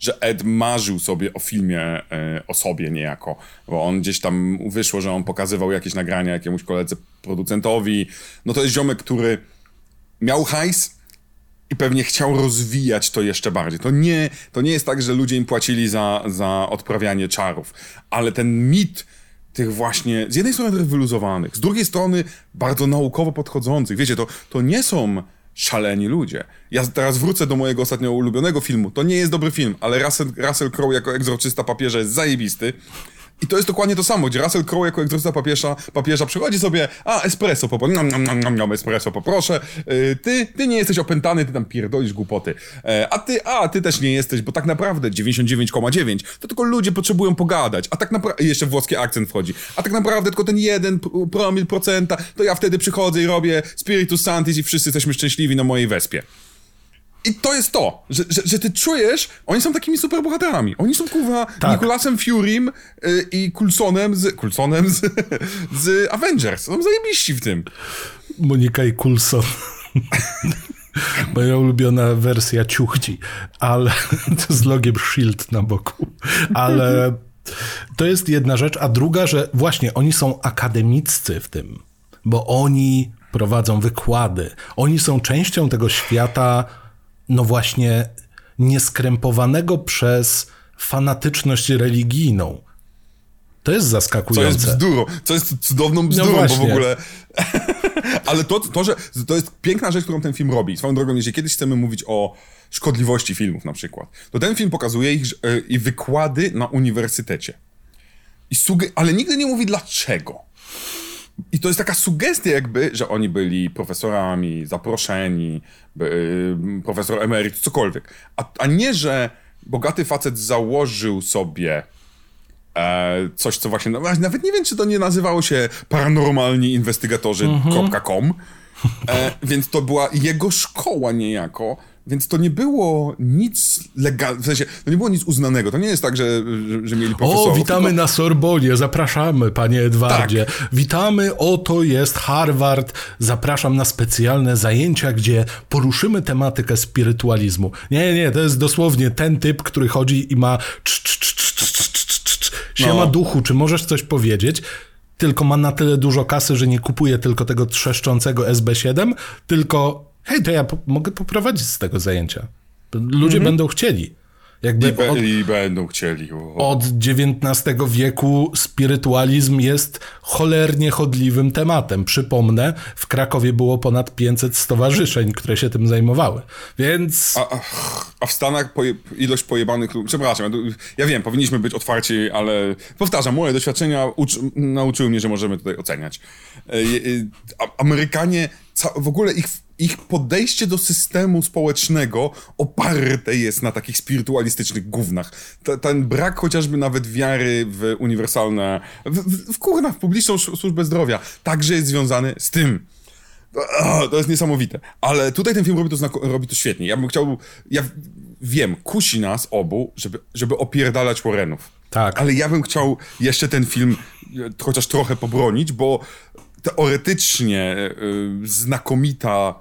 Że Ed marzył sobie o filmie e, o sobie niejako, bo on gdzieś tam wyszło, że on pokazywał jakieś nagrania jakiemuś koledze producentowi. No to jest ziomek, który miał hajs i pewnie chciał rozwijać to jeszcze bardziej. To nie, to nie jest tak, że ludzie im płacili za, za odprawianie czarów, ale ten mit tych właśnie, z jednej strony wyluzowanych, z drugiej strony bardzo naukowo podchodzących. Wiecie, to, to nie są szaleni ludzie. Ja teraz wrócę do mojego ostatnio ulubionego filmu. To nie jest dobry film, ale Russell, Russell Crowe jako egzorczysta papieża jest zajebisty. I to jest dokładnie to samo, gdzie Russell Crowe jako egzorcysta papieża, papieża przychodzi sobie, a espresso poproszę, nom, nom, nom, nom, espresso poproszę, yy, ty, ty nie jesteś opętany, ty tam pierdolisz głupoty, yy, a ty, a ty też nie jesteś, bo tak naprawdę 99,9 to tylko ludzie potrzebują pogadać, a tak naprawdę, jeszcze włoski akcent wchodzi, a tak naprawdę tylko ten jeden promil procenta, to ja wtedy przychodzę i robię Spiritus Santis i wszyscy jesteśmy szczęśliwi na mojej wespie. I to jest to, że, że, że, ty czujesz, oni są takimi superbohaterami. Oni są kurwa tak. Nicolasem Furym y, i Coulsonem z. Coulsonem z, z Avengers. Są zajebiści w tym. Monika i Coulson. Moja ulubiona wersja ciuchci, ale z logiem Shield na boku. Ale to jest jedna rzecz, a druga, że właśnie oni są akademiccy w tym, bo oni prowadzą wykłady. Oni są częścią tego świata, no właśnie, nieskrępowanego przez fanatyczność religijną. To jest zaskakujące. Co jest bzdurą, co jest cudowną No bzdurą, bo w ogóle... Ale to, to, że to jest piękna rzecz, którą ten film robi. Swoją drogą, jeżeli kiedyś chcemy mówić o szkodliwości filmów na przykład, to ten film pokazuje ich e, i wykłady na uniwersytecie. I suge- ale nigdy nie mówi dlaczego. I to jest taka sugestia jakby, że oni byli profesorami, zaproszeni, by, y, profesor emeryt, cokolwiek. A, a nie, że bogaty facet założył sobie e, coś, co właśnie, no, nawet nie wiem, czy to nie nazywało się paranormalni inwestygatorzy.com, e, więc to była jego szkoła niejako, więc to nie było nic legalnego, w sensie, to nie było nic uznanego, to nie jest tak, że, że, że mieli profesorów. O, witamy tylko- na Sorbonie, zapraszamy, panie Edwardzie. Tak. Witamy, oto jest Harvard. Zapraszam na specjalne zajęcia, gdzie poruszymy tematykę spirytualizmu. Nie, nie, to jest dosłownie ten typ, który chodzi i ma cz, cz, cz, cz, cz, cz, cz, cz. Siema No. duchu, czy możesz coś powiedzieć? Tylko ma na tyle dużo kasy, że nie kupuje tylko tego trzeszczącego SB7, tylko hej, to ja po- mogę poprowadzić z tego zajęcia. Ludzie będą chcieli. Jakby I, be, od- I będą chcieli. O. od XIX wieku spirytualizm jest cholernie chodliwym tematem. Przypomnę, w Krakowie było ponad 500 stowarzyszeń, które się tym zajmowały. Więc A, a, w Stanach poje, ilość pojebanych. Przepraszam, ja, wiem, powinniśmy być otwarci, ale powtarzam, moje doświadczenia uczy, nauczyły mnie, że możemy tutaj oceniać. E, e, Amerykanie, w ogóle ich, ich podejście do systemu społecznego oparte jest na takich spirytualistycznych gównach. Ta- ten brak chociażby nawet wiary w uniwersalne, w, w, w kurna, w publiczną służbę zdrowia, także jest związany z tym. O, to jest niesamowite. Ale tutaj ten film robi to, robi to świetnie. Ja bym chciał. Ja wiem, kusi nas obu, żeby, żeby opierdalać Warrenów. Tak. Ale ja bym chciał jeszcze ten film chociaż trochę pobronić, bo teoretycznie e, znakomita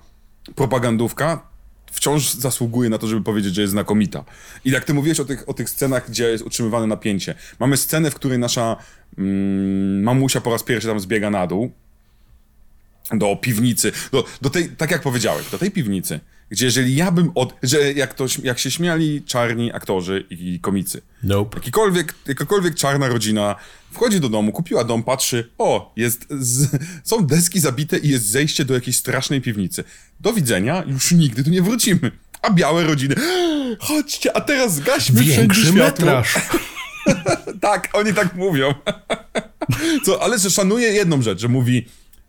propagandówka wciąż zasługuje na to, żeby powiedzieć, że jest znakomita. I jak ty mówiłeś o tych, o tych scenach, gdzie jest utrzymywane napięcie. Mamy scenę, w której nasza mm, mamusia po raz pierwszy tam zbiega na dół do piwnicy, do, do tej, tak jak powiedziałeś, do tej piwnicy, gdzie jeżeli ja bym od, że jak, to, jak się śmiali czarni aktorzy i komicy, nope. jakikolwiek, jakakolwiek czarna rodzina wchodzi do domu, kupiła dom, patrzy, o, jest z, są deski zabite i jest zejście do jakiejś strasznej piwnicy. Do widzenia, już nigdy tu nie wrócimy. A białe rodziny, chodźcie, a teraz wszędzie Większy światło. metraż. Tak, oni tak mówią. Co, ale że szanuje jedną rzecz, że mówi,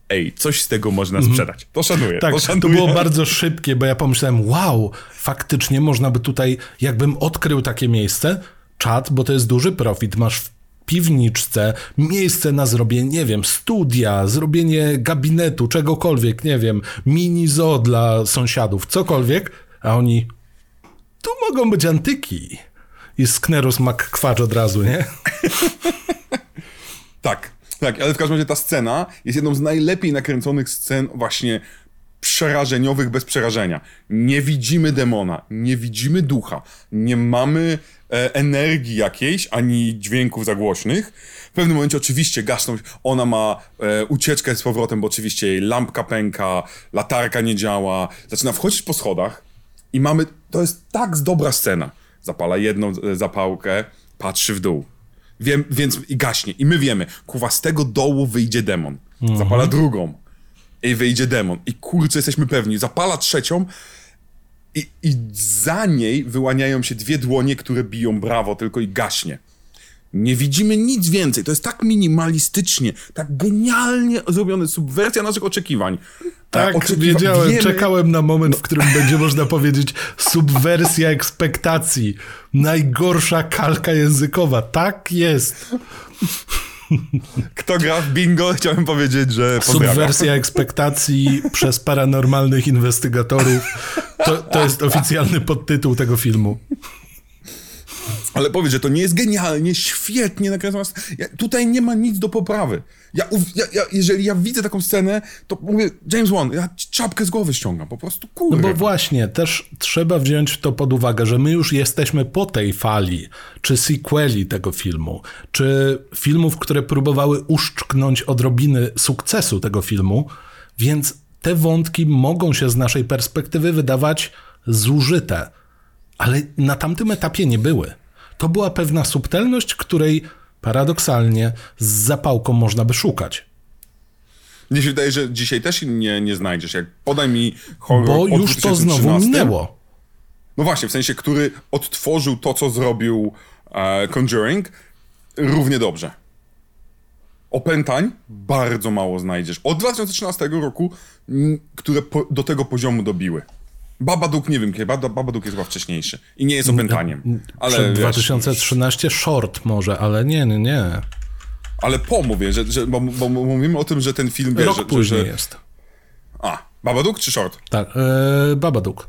ej, coś z tego można sprzedać. To szanuję, Tak, to to szanuję. było bardzo szybkie, bo ja pomyślałem, wow, faktycznie można by tutaj, jakbym odkrył takie miejsce, czat, bo to jest duży profit, masz w piwniczce miejsce na zrobienie, nie wiem, studia, zrobienie gabinetu, czegokolwiek, nie wiem, mini zoo dla sąsiadów, cokolwiek, a oni, tu mogą być antyki. I Sknerus McQuarrie od razu, nie? Tak, tak, ale w każdym razie ta scena jest jedną z najlepiej nakręconych scen właśnie przerażeniowych bez przerażenia. Nie widzimy demona, nie widzimy ducha, nie mamy e, energii jakiejś, ani dźwięków zagłośnych. W pewnym momencie oczywiście gasną, ona ma e, ucieczkę z powrotem, bo oczywiście jej lampka pęka, latarka nie działa, zaczyna wchodzić po schodach i mamy, to jest tak dobra scena. Zapala jedną e, zapałkę, patrzy w dół. Wiem, więc i gaśnie. I my wiemy, kuwa, z tego dołu wyjdzie demon. Zapala drugą. I wyjdzie demon. I kurczę, jesteśmy pewni. Zapala trzecią i, i za niej wyłaniają się dwie dłonie, które biją brawo tylko i gaśnie. Nie widzimy nic więcej. To jest tak minimalistycznie, tak genialnie zrobione. Subwersja naszych oczekiwań. Tak, E, oczekiwa- wiedziałem, wiemy- czekałem na moment, w którym będzie można powiedzieć subwersja ekspektacji. Najgorsza kalka językowa. Tak jest. Kto gra w bingo, chciałem powiedzieć, że pozdrawiam. Subwersja ekspektacji przez paranormalnych inwestygatorów. To, to jest oficjalny podtytuł tego filmu. Ale powiedz, że to nie jest genialnie, świetnie nakręcona. Ja, tutaj nie ma nic do poprawy. Ja, ja, ja, jeżeli ja widzę taką scenę, to mówię, James Wan, ja czapkę z głowy ściągam, po prostu kurde. No bo właśnie, też trzeba wziąć to pod uwagę, że my już jesteśmy po tej fali, czy sequeli tego filmu, czy filmów, które próbowały uszczknąć odrobiny sukcesu tego filmu, więc te wątki mogą się z naszej perspektywy wydawać zużyte, ale na tamtym etapie nie były. To była pewna subtelność, której paradoksalnie z zapałką można by szukać. Mnie się wydaje, że dzisiaj też nie, nie znajdziesz. Jak podaj mi horror Bo już to znowu minęło. No właśnie, w sensie, który odtworzył to, co zrobił e, Conjuring, równie dobrze. Opętań bardzo mało znajdziesz. Od 2013 roku, które po, do tego poziomu dobiły. Babadook nie wiem, chyba Babadook jest chyba wcześniejszy i nie jest opętaniem. Ale Przed 2013 short może, ale nie, nie, nie. Ale po mówię, że, że bo, bo, mówimy o tym, że ten film... Rok że, później że... jest. A, Babadook czy short? Tak, e, Babadook.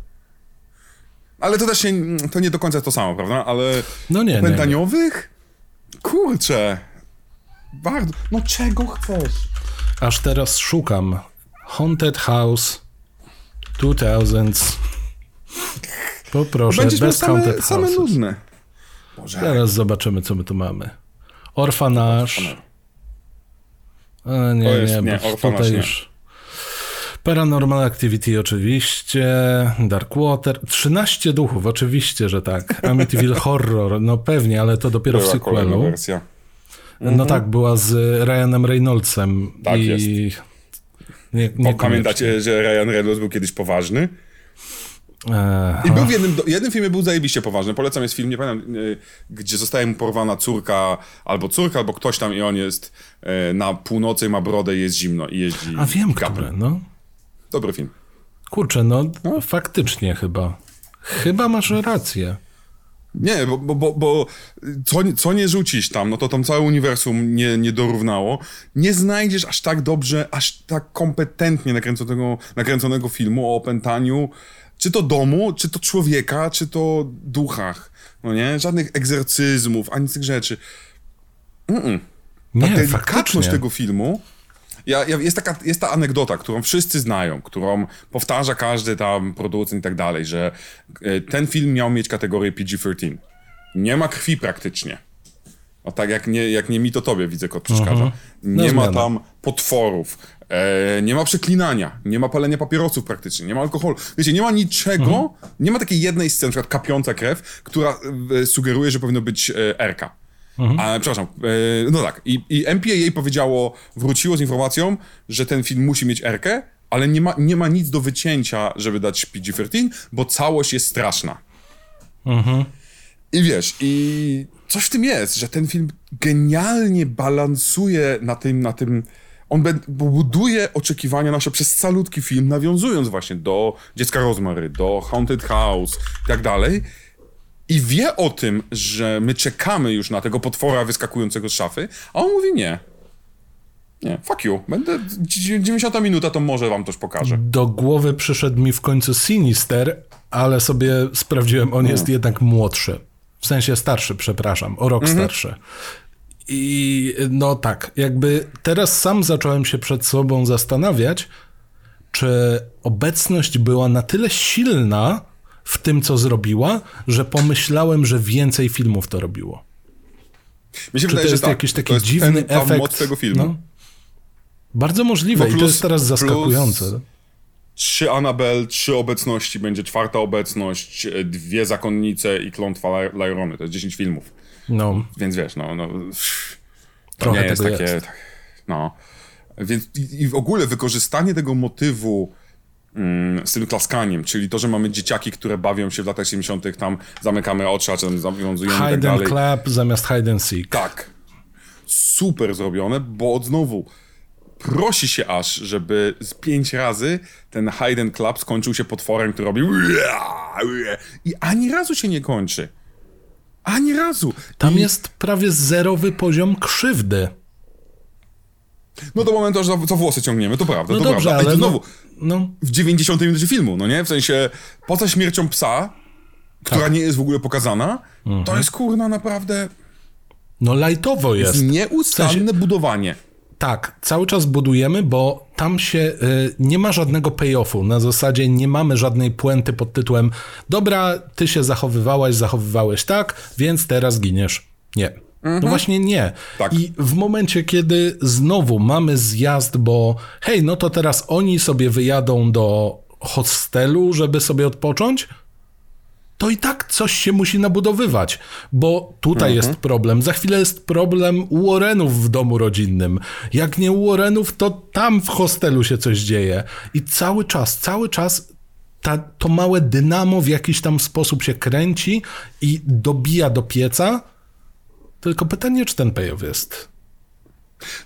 Ale to też się, to nie do końca to samo, prawda? Ale no nie, opętaniowych? Nie, nie. Kurczę. Bardzo. No czego chcesz? Aż teraz szukam. Haunted House 2000s. Poproszę, Będziesz bez same, Haunted same nudne. Boże. Teraz zobaczymy, co my tu mamy. Orfanaż. A, nie, jest, nie, nie, bo tutaj nie. już... Paranormal Activity oczywiście, Dark Water, 13 duchów, oczywiście, że tak. Amityville Horror, no pewnie, ale to dopiero Była w sequelu. wersja. No mhm. tak, była z Ryanem Reynoldsem. Tak i... jest. Nie, nie Pamiętacie, że Ryan Reynolds był kiedyś poważny? Eee, I był w jednym, jednym filmie był zajebiście poważny. Polecam jest film, nie pamiętam, y, gdzie zostaje mu porwana córka, albo córka, albo ktoś tam i on jest y, na północy ma brodę i jest zimno i jeździ. A wiem, który, no. Dobry film. Kurczę, no, no faktycznie chyba. Chyba masz rację. Nie, bo, bo, bo, bo co, co nie rzucisz tam, no to tam całe uniwersum nie, nie dorównało. Nie znajdziesz aż tak dobrze, aż tak kompetentnie nakręconego, nakręconego filmu o opętaniu, czy to domu, czy to człowieka, czy to duchach. No nie? Żadnych egzorcyzmów, ani tych rzeczy. Mm-mm. Ta Nie, delikatność faktycznie. tego filmu ja, ja, jest, taka, jest ta anegdota, którą wszyscy znają, którą powtarza każdy tam producent i tak dalej, że e, ten film miał mieć kategorię PG-13. Nie ma krwi praktycznie. No tak jak nie, jak nie mi, to tobie widzę, kot przeszkadza. No Nie ma zmiana. tam potworów, e, nie ma przeklinania, nie ma palenia papierosów praktycznie, nie ma alkoholu. Wiecie, nie ma niczego, nie ma takiej jednej sceny, na przykład kapiąca krew, która e, sugeruje, że powinno być e, RK. A, przepraszam, e, no tak. I, I MPAA powiedziało, wróciło z informacją, że ten film musi mieć Erkę, ale nie ma, nie ma nic do wycięcia, żeby dać PG-13, bo całość jest straszna. I wiesz, i coś w tym jest, że ten film genialnie balansuje na tym, na tym. On buduje oczekiwania nasze przez calutki film, nawiązując właśnie do Dziecka Rozmary, do Haunted House i tak dalej. I wie o tym, że my czekamy już na tego potwora wyskakującego z szafy, a on mówi nie. Nie, fuck you. Będę 90 minuta, to może wam coś pokażę. Do głowy przyszedł mi w końcu Sinister, ale sobie sprawdziłem, on jest jednak młodszy. W sensie starszy, przepraszam, o rok starszy. I no tak, jakby teraz sam zacząłem się przed sobą zastanawiać, czy obecność była na tyle silna w tym, co zrobiła, że pomyślałem, że więcej filmów to robiło. Mi się Czy to wydaje, jest że tak. jakiś taki to jest dziwny ten, efekt? moc tego filmu. No. Bardzo możliwe No i to plus- jest teraz zaskakujące. plus- Trzy Annabelle, trzy obecności, będzie czwarta obecność, e, dwie zakonnice i klątwa Ly- Lyrony. To jest 10 filmów. No, Więc wiesz, no, no to Trochę nie jest takie, jest. tak, no. Więc i, i w ogóle wykorzystanie tego motywu z tym klaskaniem, czyli to, że mamy dzieciaki, które bawią się w latach 70., tam zamykamy oczy, a czasem zawiązujemy tak hide and dalej. clap zamiast hide and seek. Tak. Super zrobione, bo znowu prosi się aż, żeby z pięć razy ten hide and clap skończył się potworem, który robi i ani razu się nie kończy. Ani razu. Tam I, jest prawie zerowy poziom krzywdy. No do momentu, że za- co włosy ciągniemy, to prawda, No to dobrze, prawda. ale I znowu, no, no, w 90 minucie filmu, no nie? W sensie, poza śmiercią psa, która Tak. nie jest w ogóle pokazana, to jest kurna naprawdę No lajtowo jest. nieustanne budowanie. Tak, cały czas budujemy, bo tam się y, nie ma żadnego payoffu. Na zasadzie nie mamy żadnej puenty pod tytułem dobra, ty się zachowywałaś, zachowywałeś tak, więc teraz giniesz. Nie. No właśnie nie. Tak. I w momencie, kiedy znowu mamy zjazd, bo hej, no to teraz oni sobie wyjadą do hostelu, żeby sobie odpocząć, to i tak coś się musi nabudowywać, bo tutaj jest problem. Za chwilę jest problem u Warrenów w domu rodzinnym. Jak nie u Warrenów, to tam w hostelu się coś dzieje. I cały czas, cały czas ta, to małe dynamo w jakiś tam sposób się kręci i dobija do pieca. Tylko pytanie, czy ten payoff jest.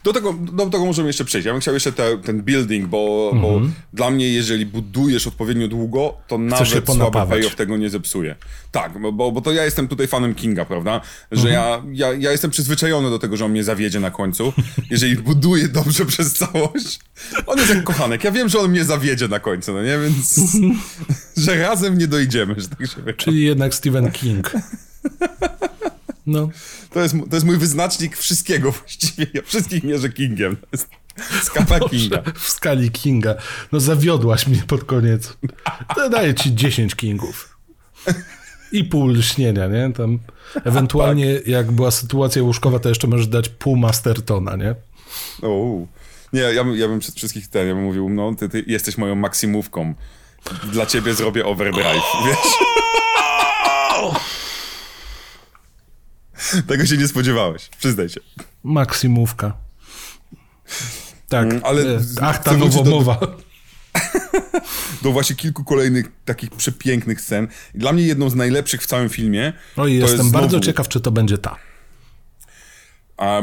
Do tego, do tego możemy jeszcze przejść. Ja bym chciał jeszcze te, ten building, bo, bo dla mnie, jeżeli budujesz odpowiednio długo, to się nawet słaby payoff tego nie zepsuje. Tak, bo, bo to ja jestem tutaj fanem Kinga, prawda? Że ja, ja, ja jestem przyzwyczajony do tego, że on mnie zawiedzie na końcu. Jeżeli buduję dobrze przez całość, on jest jak kochanek. Ja wiem, że on mnie zawiedzie na końcu, no nie? Więc, że razem nie dojdziemy, że tak się. Czyli jednak Stephen King. No, To jest, to jest mój wyznacznik wszystkiego właściwie. Ja wszystkich mierzę Kingiem. To jest skala Kinga. w skali Kinga. No zawiodłaś mnie pod koniec. To daję ci 10 Kingów. I pół lśnienia, nie? Tam ewentualnie jak była sytuacja łóżkowa, to jeszcze możesz dać pół Mastertona, nie? O, nie, ja, bym- ja bym przed wszystkich ten, ja bym mówił, no ty, ty jesteś moją maksimówką. Dla ciebie zrobię overdrive, wiesz? Tego się nie spodziewałeś, przyznaj się. Maksimówka. Tak, Mm, ale z- Ach, ta wrócić do- nowomowa. Do właśnie kilku kolejnych takich przepięknych scen. Dla mnie jedną z najlepszych w całym filmie. Oj, jestem jest bardzo znowu- ciekaw, czy to będzie ta.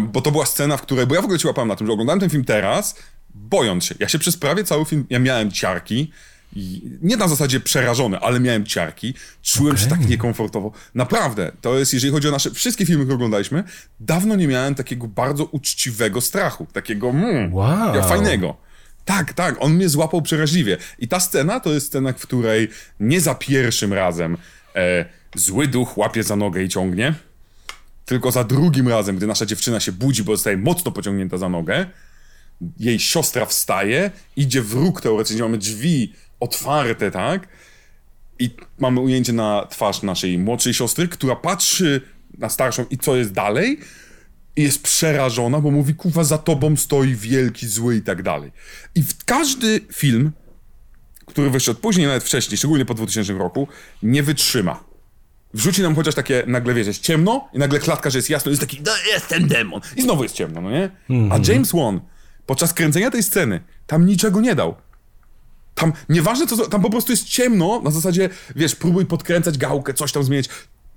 Bo to była scena, w której, bo ja w ogóle ci łapałem na tym, że oglądałem ten film teraz, bojąc się. Ja się przez prawie cały film, ja miałem ciarki, i nie na zasadzie przerażony, ale miałem ciarki, czułem się Okej. tak niekomfortowo. Naprawdę, to jest, jeżeli chodzi o nasze wszystkie filmy, które oglądaliśmy, dawno nie miałem takiego bardzo uczciwego strachu, takiego mm, Wow. ja, fajnego. Tak, tak, on mnie złapał przeraźliwie. I ta scena to jest scena, w której nie za pierwszym razem e, zły duch łapie za nogę i ciągnie, tylko za drugim razem, gdy nasza dziewczyna się budzi, bo zostaje mocno pociągnięta za nogę, jej siostra wstaje, idzie w róg teoretycznie, mamy drzwi otwarte, tak? I mamy ujęcie na twarz naszej młodszej siostry, która patrzy na starszą i co jest dalej i jest przerażona, bo mówi, kuwa, za tobą stoi wielki, zły i tak dalej. I w każdy film, który wyszedł później, nawet wcześniej, szczególnie po 2000 roku, nie wytrzyma. Wrzuci nam chociaż takie, nagle wiesz, jest ciemno i nagle klatka, że jest jasno, jest taki, no jest ten demon. I znowu jest ciemno, no nie? A James Wan podczas kręcenia tej sceny tam niczego nie dał. Tam, nieważne co, tam po prostu jest ciemno, na zasadzie, wiesz, próbuj podkręcać gałkę, coś tam zmienić.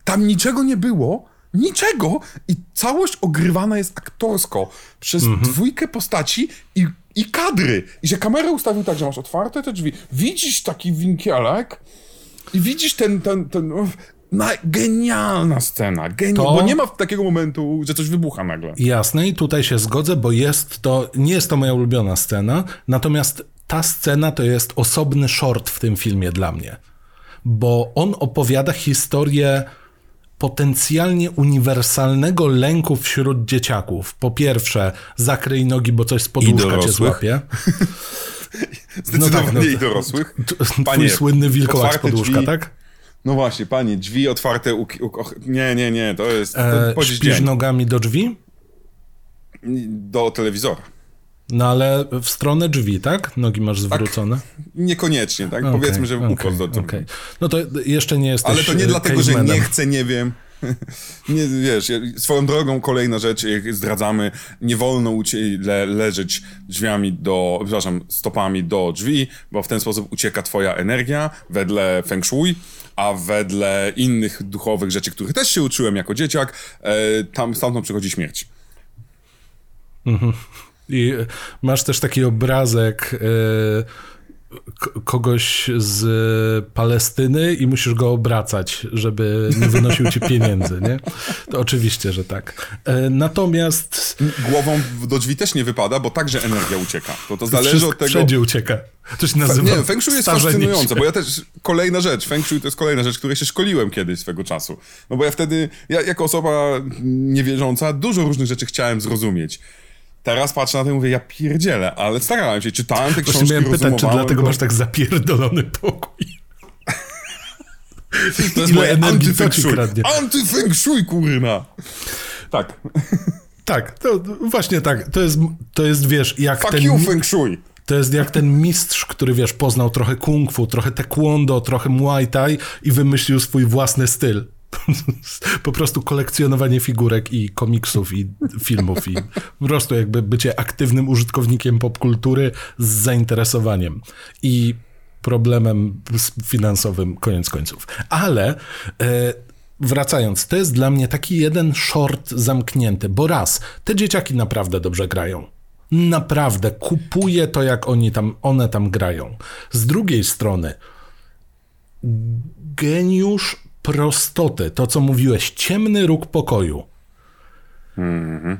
Tam niczego nie było, niczego i całość ogrywana jest aktorsko przez dwójkę postaci i, i kadry. I że kamerę ustawił tak, że masz otwarte te drzwi, widzisz taki winkielek i widzisz ten, ten, ten, uff, na, genialna scena, geni- To- bo nie ma takiego momentu, że coś wybucha nagle. Jasne, i tutaj się zgodzę, bo jest to, nie jest to moja ulubiona scena, natomiast ta scena to jest osobny short w tym filmie dla mnie, bo on opowiada historię potencjalnie uniwersalnego lęku wśród dzieciaków. Po pierwsze, zakryj nogi, bo coś z podłóżka cię złapie. Zdecydowanie no. i dorosłych. Twój Panie, słynny wilkołak z podłóżka, drzwi. tak? No właśnie, panie, drzwi otwarte, u, u, nie, nie, nie, to jest to E, śpisz nogami do drzwi? do telewizora. No ale w stronę drzwi, tak? Nogi masz zwrócone. Niekoniecznie, tak? Okej, Powiedzmy, że okej, ukos do tego. okej. No to jeszcze nie jesteś Ale to nie e, dlatego, że nie chcę, nie wiem. Nie, wiesz, swoją drogą kolejna rzecz, jak zdradzamy, nie wolno le, leżeć drzwiami do, przepraszam, stopami do drzwi, bo w ten sposób ucieka twoja energia wedle feng shui, a wedle innych duchowych rzeczy, których też się uczyłem jako dzieciak, e, tam stamtąd przychodzi śmierć. I e, masz też taki obrazek kogoś z Palestyny i musisz go obracać, żeby nie wynosił ci pieniędzy, nie? To oczywiście, że tak. E, natomiast... Głową do drzwi też nie wypada, bo także energia ucieka. To, to zależy Wszystko od tego... Wszędzie ucieka. To się nazywa Nie, Feng Shui jest fascynujące, bo ja też, kolejna rzecz, Feng Shui to jest kolejna rzecz, której się szkoliłem kiedyś swego czasu. No bo ja wtedy, ja jako osoba niewierząca, dużo różnych rzeczy chciałem zrozumieć. Teraz patrzę na to i mówię, ja pierdzielę, ale starałem się, czytałem te książki, miałem pytać, czy dlatego masz tak zapierdolony pokój. To jest moje anty-feng shui. Anty-feng shui, kurna. Tak. Tak, to właśnie tak. To jest, to jest wiesz, jak Fuck ten... you, feng shui. To jest jak ten mistrz, który wiesz, poznał trochę kung fu, trochę taekwondo, trochę muay thai i wymyślił swój własny styl. po prostu kolekcjonowanie figurek i komiksów i filmów i po prostu jakby bycie aktywnym użytkownikiem popkultury z zainteresowaniem i problemem finansowym koniec końców. Ale e, wracając, to jest dla mnie taki jeden short zamknięty, bo raz, te dzieciaki naprawdę dobrze grają. Naprawdę kupuję to, jak oni tam, one tam grają. Z drugiej strony, geniusz prostoty, to co mówiłeś, ciemny róg pokoju.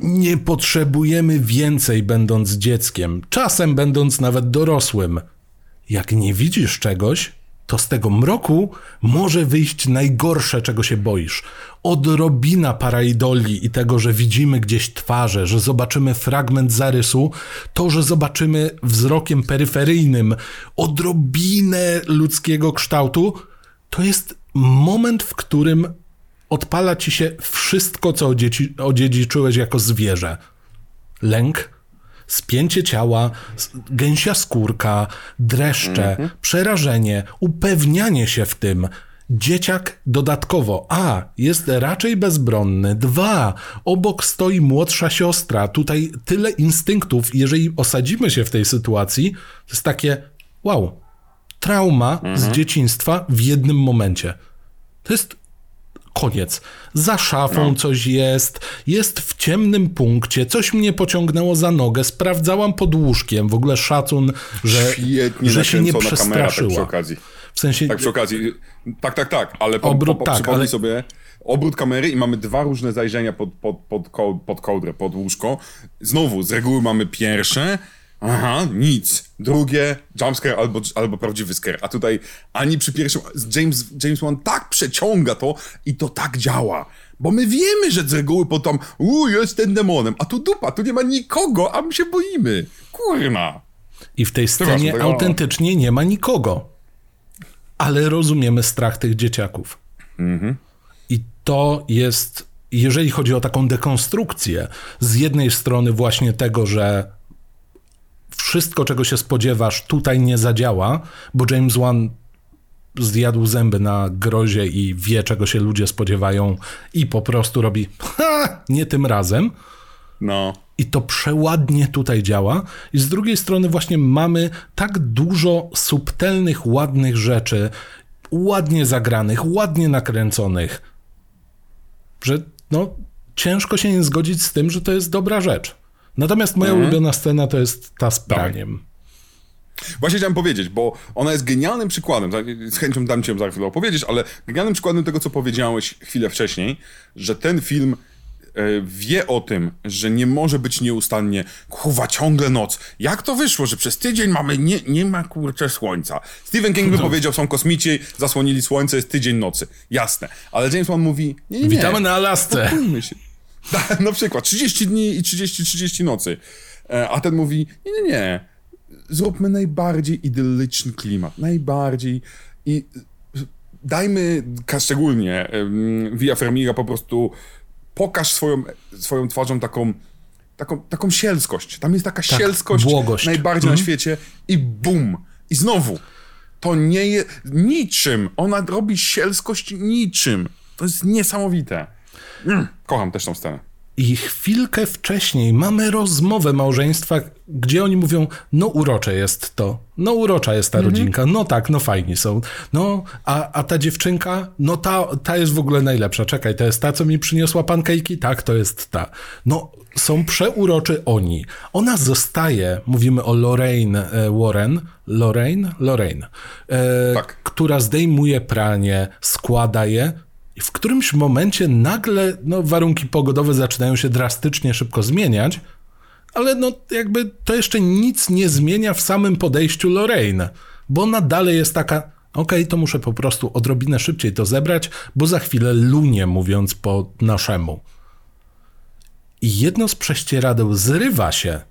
Nie potrzebujemy więcej, będąc dzieckiem, czasem będąc nawet dorosłym. Jak nie widzisz czegoś, to z tego mroku może wyjść najgorsze, czego się boisz. Odrobina paraidoli i tego, że widzimy gdzieś twarze, że zobaczymy fragment zarysu, to, że zobaczymy wzrokiem peryferyjnym odrobinę ludzkiego kształtu, to jest moment, w którym odpala ci się wszystko, co odziedzi odziedziczyłeś jako zwierzę. Lęk, spięcie ciała, gęsia skórka, dreszcze, mhm. przerażenie, upewnianie się w tym. Dzieciak dodatkowo, a, jest raczej bezbronny, dwa, obok stoi młodsza siostra, tutaj tyle instynktów, jeżeli osadzimy się w tej sytuacji, to jest takie, wow, trauma mhm. z dzieciństwa w jednym momencie. To jest koniec. Za szafą no. coś jest, jest w ciemnym punkcie, coś mnie pociągnęło za nogę, sprawdzałam pod łóżkiem, w ogóle szacun, że, że się nie przestraszyła. Kamera, tak przy okazji. W sensie... Tak przy okazji, tak, tak, tak, ale po, obrót, po, po, tak, ale... sobie obrót kamery i mamy dwa różne zajrzenia pod, pod, pod, pod kołdrę, pod łóżko. Znowu, z reguły mamy pierwsze, Aha, nic. Drugie, jumpscare albo, albo prawdziwy scare. A tutaj ani przy pierwszym... James, James Wan tak przeciąga to i to tak działa. Bo my wiemy, że z reguły potem u jest ten demonem, a tu dupa, tu nie ma nikogo, a my się boimy. Kurna. I w tej scenie autentycznie nie ma nikogo. Ale rozumiemy strach tych dzieciaków. Mhm. I to jest, jeżeli chodzi o taką dekonstrukcję, z jednej strony właśnie tego, że wszystko, czego się spodziewasz, tutaj nie zadziała, bo James Wan zjadł zęby na grozie i wie, czego się ludzie spodziewają i po prostu robi ha, nie tym razem. No. I to przeładnie tutaj działa. I z drugiej strony właśnie mamy tak dużo subtelnych, ładnych rzeczy, ładnie zagranych, ładnie nakręconych, że no, ciężko się nie zgodzić z tym, że to jest dobra rzecz. Natomiast moja mhm. ulubiona scena to jest ta z praniem. Właśnie chciałem powiedzieć, bo ona jest genialnym przykładem, z chęcią dam ci ją za chwilę opowiedzieć, ale genialnym przykładem tego, co powiedziałeś chwilę wcześniej, że ten film e, wie o tym, że nie może być nieustannie, kuwa, ciągle noc. Jak to wyszło, że przez tydzień mamy, nie, nie ma kurczę słońca? Stephen King by no. powiedział, są kosmici, zasłonili słońce, jest tydzień nocy. Jasne. Ale James Wan mówi, nie, nie, nie. Witamy na Alasce. się. na przykład 30 dni i 30-30 nocy. E, a ten mówi, nie, nie, nie, zróbmy najbardziej idylliczny klimat, najbardziej i dajmy, szczególnie Via Fermiga po prostu pokaż swoją, swoją twarzą taką, taką, taką sielskość. Tam jest taka tak, sielskość błogość. najbardziej na mhm. świecie i bum. I znowu, to nie jest niczym. Ona robi sielskość niczym. To jest niesamowite. Mm, kocham też tą scenę. I chwilkę wcześniej mamy rozmowę małżeństwa, gdzie oni mówią, no urocze jest to, no urocza jest ta mhm. rodzinka, no tak, no fajni są. No, a, a ta dziewczynka, no ta, ta jest w ogóle najlepsza. Czekaj, to jest ta, co mi przyniosła pankejki? Tak, to jest ta. No, są przeuroczy oni. Ona zostaje, mówimy o Lorraine e, Warren, Lorraine? Lorraine, e, tak. która zdejmuje pranie, składa je, i w którymś momencie nagle no, warunki pogodowe zaczynają się drastycznie szybko zmieniać, ale no jakby to jeszcze nic nie zmienia w samym podejściu Lorraine, bo ona dalej jest taka, okej, okay, to muszę po prostu odrobinę szybciej to zebrać, bo za chwilę lunie, mówiąc po naszemu. I jedno z prześcieradeł zrywa się,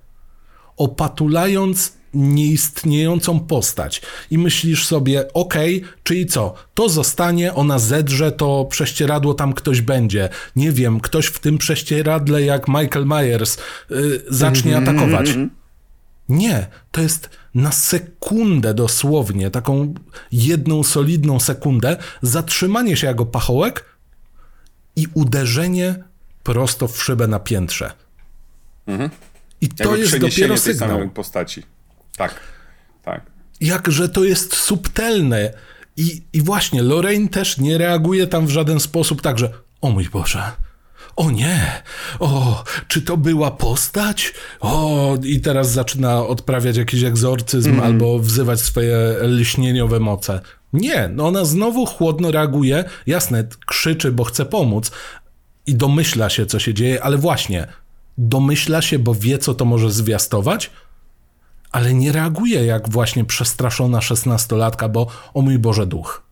opatulając nieistniejącą postać i myślisz sobie, okej, okay, czyli co, to zostanie, ona zedrze, to prześcieradło tam ktoś będzie. Nie wiem, ktoś w tym prześcieradle jak Michael Myers yy, zacznie mm -hmm, atakować. -hmm. Nie, to jest na sekundę dosłownie, taką jedną solidną sekundę, zatrzymanie się jako pachołek i uderzenie prosto w szybę na piętrze. Mhm. I to Jakby jest dopiero sygnał. postaci. Tak, tak. Jakże to jest subtelne. I, I właśnie, Lorraine też nie reaguje tam w żaden sposób tak, że o mój Boże, o nie, o, czy to była postać? O, i teraz zaczyna odprawiać jakiś egzorcyzm mm. albo wzywać swoje lśnieniowe moce. Nie, no ona znowu chłodno reaguje, jasne, krzyczy, bo chce pomóc i domyśla się, co się dzieje, ale właśnie, domyśla się, bo wie, co to może zwiastować, ale nie reaguje jak właśnie przestraszona szesnastolatka, bo o mój Boże duch.